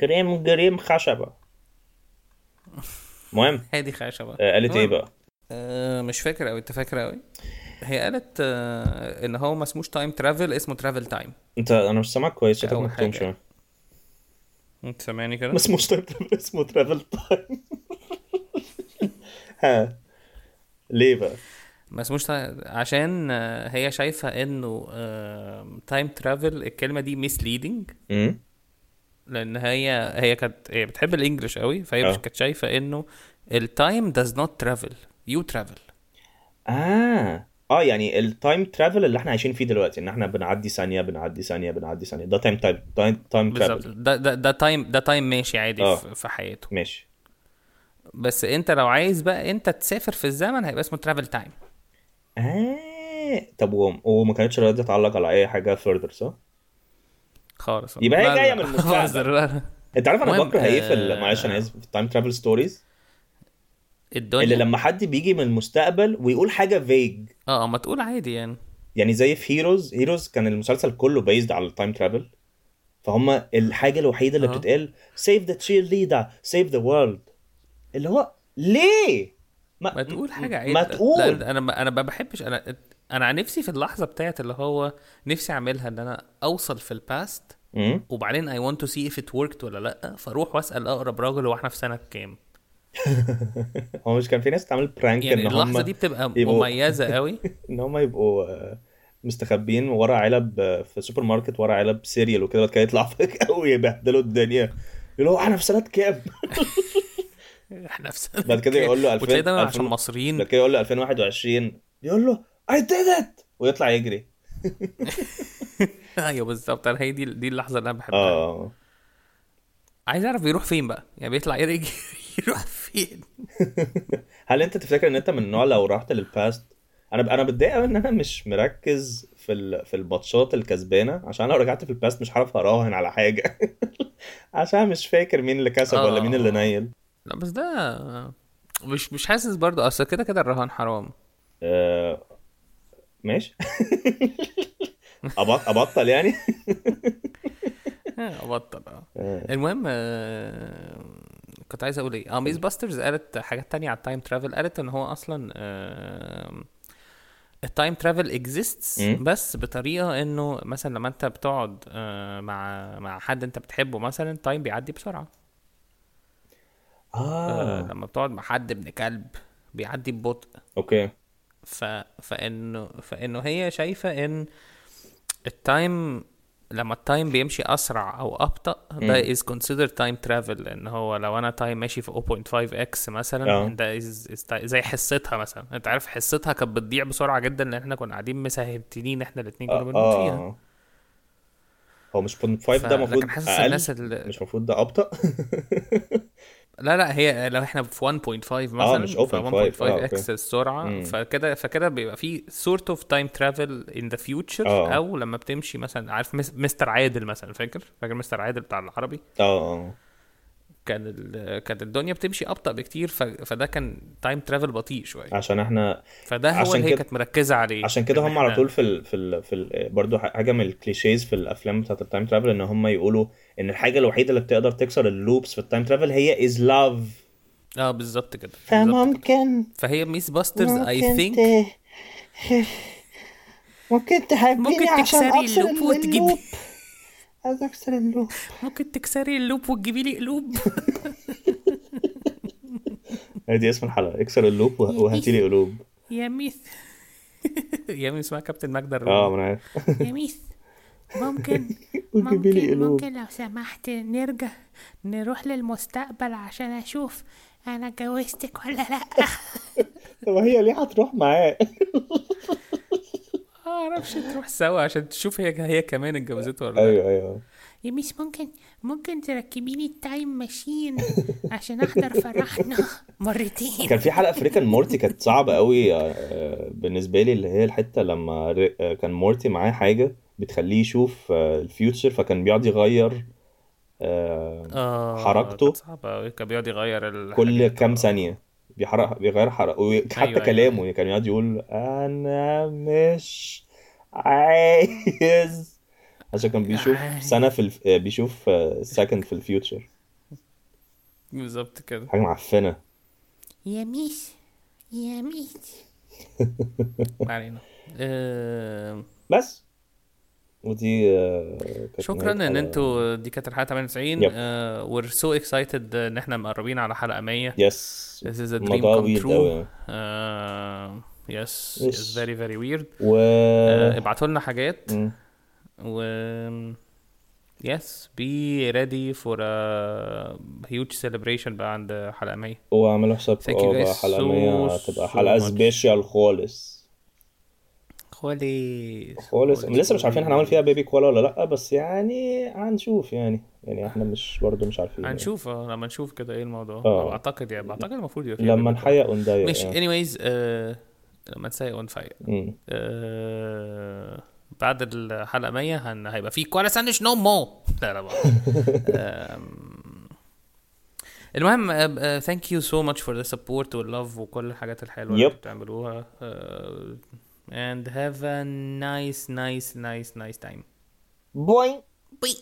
كريم جريم خشبة. *laughs* المهم
هادي خشبة.
آه، قالت
إيه
بقى؟
آه مش فاكر قوي أنت فاكر قوي هي قالت آه إن هو ما اسموش time travel اسمه travel time
أنت أنا مش سامعك كويس
حاجة.
شوية.
أنت سامعني كده؟
ما اسموش time travel اسمه travel time *laughs* ليه بقى؟
ما اسموش تا- عشان آه، هي شايفة إنه time travel الكلمة دي
misleading
لأن هي هي كانت هي بتحب ال English قوي فهي. مش كانت شايفة إنه ال time does not travel you travel.
آه. آه يعني ال time travel اللي إحنا عايشين فيه دلوقتي إن إحنا بنعدي ثانية بنعدي ثانية بنعدي ثانية. ده time time
time
travel
ده ده time ده time ماشي عادي. في في حياته.
ماشي.
بس انت لو عايز بقى انت تسافر في الزمن هيبقى اسمه travel time
آه. طب وما كانتش راضيه تعلق على أي حاجة further صح؟
خالص.
يبقى هي
لا،
من المستقبل. *laughs* انت عارف
أنا
بكره إيه في
آه،
معلش أنا آسف في ال time travel stories
الدنيا.
اللي لما حد بيجي من المستقبل ويقول حاجة vague
آه ما تقول عادي يعني.
يعني زي في هيروز هيروز كان المسلسل كله بيزد على ال time travel فهم الحاجة الوحيدة اللي
آه.
بتتقال save the cheerleader save the world اللي هو ليه؟
ما تقول حاجة عادي
ما تقول.
لا أنا ما أنا ما بحبش أنا أنا عن نفسي في اللحظة بتاعت اللي هو نفسي أعملها إن أنا أوصل في ال
past.
وبعدين I want to see if it worked ولا لأ فأروح وأسأل أقرب راجل هو إحنا في سنة كام. *laughs*
هو مش كان في ناس تعمل prank
يعني إن
اللحظة
دي بتبقى
يبقوا-
مميزة *laughs* قوي.
إن هم يبقوا آه، مستخبيين ورا علب آه، في سوبر ماركت ورا علب cereal وكده بعد كده يطلع *laughs* فجأة ويبهدلوا الدنيا. يقولوا إحنا في سنة كام؟
إحنا في سنة
بعد كده يقول له 2000
وتلاقي دايما
2000
عشان مصريين.
بعد كده يقول له 2021 يقول له did it! ويطلع يجري. *laughs*
أيوه بالظبط. أنا هي دي دي اللحظة اللي أنا بحبها.
آه.
عايز أعرف بيروح فين بقى؟ يعني بيطلع يرجع *laughs* يروح فين؟ *laughs*
هل أنت تفتكر إن أنت من النوع لو رحت لل past أنا أنا بتضايق قوي إن أنا مش مركز في ال... في الماتشات الكسبانة. عشان لو رجعت في ال past مش هعرف أراهن على حاجة. عشان مش فاكر مين اللي كسب ولا مين اللي
آه.
نيل.
لا بس ده مش مش حاسس برضه. أصل كده كده الرهان حرام.
آه... ماشي. *laughs* أبط... أبطل يعني؟ *laughs*
آه، أبطل آه.
آه.
المهم آه، كنت عايز أقول إيه؟ آه ميس باسترز قالت حاجات تانية على ال time travel قالت إن هو أصلا آه، ال time travel
exists.
بس بطريقة إنه مثلا لما أنت بتقعد آه، مع مع حد أنت بتحبه مثلا ال time بيعدي بسرعة. آه. لما بتقعد مع حد ابن كلب بيعدي ببطء.
okay.
ف... فإنه فإنه هي شايفة إن ال time لما ال time بيمشي أسرع أو أبطأ ده is considered time travel. لأن هو لو أنا time ماشي في 0.5x مثلا
آه.
ده زي حصتها مثلا. أنت عارف حصتها كانت بتضيع بسرعة جدا لأن إحنا كنا قاعدين مسهبتين إحنا الاثنين كنا
آه
بنموت فيها.
آه هو مش 0.5 ده المفروض أقل
الناس اللي
مش المفروض ده أبطأ؟ *laughs*
لا لا هي لو إحنا في 1.5 مثلا
آه مش 0.5
ف 1.5
آه
x
السرعة.
فكده فكده بيبقى في of time travel in the future
آه.
أو لما بتمشي مثلا عارف مس- مستر عادل مثلا فاكر فاكر مستر عادل بتاع العربي
آه آه
كان. كانت الدنيا بتمشي أبطأ بكتير ف... فده كان time travel بطيء شوية
عشان إحنا
فده هو
عشان
اللي هي كانت مركزة عليه
عشان كده هم على طول في ال في ال في ال برضه حاجة من ال clichés في الأفلام بتاعت ال time travel إن هم يقولوا إن الحاجة الوحيدة اللي بتقدر تكسر ال loops في ال time travel هي is love
آه بالظبط كده. بالظبط كده.
فممكن
فهي ميس باسترز I
ممكن think. *laughs* ممكن تحبيني
ممكن
عشان
أكسر
ال
loop وتجيبي-
ال loop. عايز أكسر ال loop.
ممكن تكسري ال loop وتجيبي لي قلوب. *laughs*
دي اسم الحلقة. اكسر ال loop وه- وهاتي لي قلوب.
يا ميس *laughs*
يا مين اسمها كابتن ماجدة آه
ما أنا عارف.
يا ميس *laughs* ممكن ممكن ممكن لو سمحت نرجع نروح للمستقبل عشان أشوف أنا اتجوزتك ولا لأ. *laughs*
طب هي ليه هتروح معاه *laughs*
آه معرفش تروح سوا عشان تشوف هي هي كمان اتجوزته ولا لأ.
أيوه أيوه.
يا ميس ممكن ممكن تركبي لي ال time machine عشان أحضر فرحنا. مرتين.
كان في حلقة في Rick and Morty كانت صعبة قوي آه، بالنسبة لي اللي هي الحتة لما كان Morty معاه حاجة بتخليه يشوف آه، ال future فكان بيقعد يغير آه،
آه
حركته
صعبة أوي. كان بيقعد يغير الحاجات
كل كام
آه.
ثانية بيحرك بيغير حركه وحتى
أيوة، أيوة،
كلامه كان يقعد يقول أنا مش عايز. عشان كان بيشوف. سنة في الف... آه، بيشوف second في ال future.
بالظبط كده.
حاجة معفنة.
يا ميس يا ميس. *laughs*
ما علينا. آه،
بس. ودي آه،
شكرا
إن.
أنتوا دي كانت الحلقة 98
yep.
آه we're so excited إن إحنا مقربين على حلقة 100
yes
this is a dream
الموضوع
come
weird
true
أوي.
آه yes
Yes.
it's very very weird
و
آه ابعتوا لنا حاجات
مم.
و yes be ready for a huge celebration بقى عند حلقة 100
واعملوا حسابكم
so
100 هتبقى
much.
سبيشال خالص
خالص.
خالص. لسه مش عارفين هنعمل فيها بيبي كولا ولا لأ بس يعني هنشوف يعني. يعني إحنا مش برضه مش عارفين يعني.
هنشوف آه لما نشوف كده إيه الموضوع.
آه.
أعتقد يعني بعتقد المفروض يبقى
لما نحيق ونضايق
ماشي.
يعني.
anyways آه لما نسيق ونفيق
مم.
آه بعد الحلقة 100 هن... هيبقى في كوالا ساندويتش no more لا لا بقى المهم thank you so much for the support وال love وكل الحاجات الحلوة اللي بتعملوها. آه، and have a nice, nice, nice, nice time.
Boing.
Boing.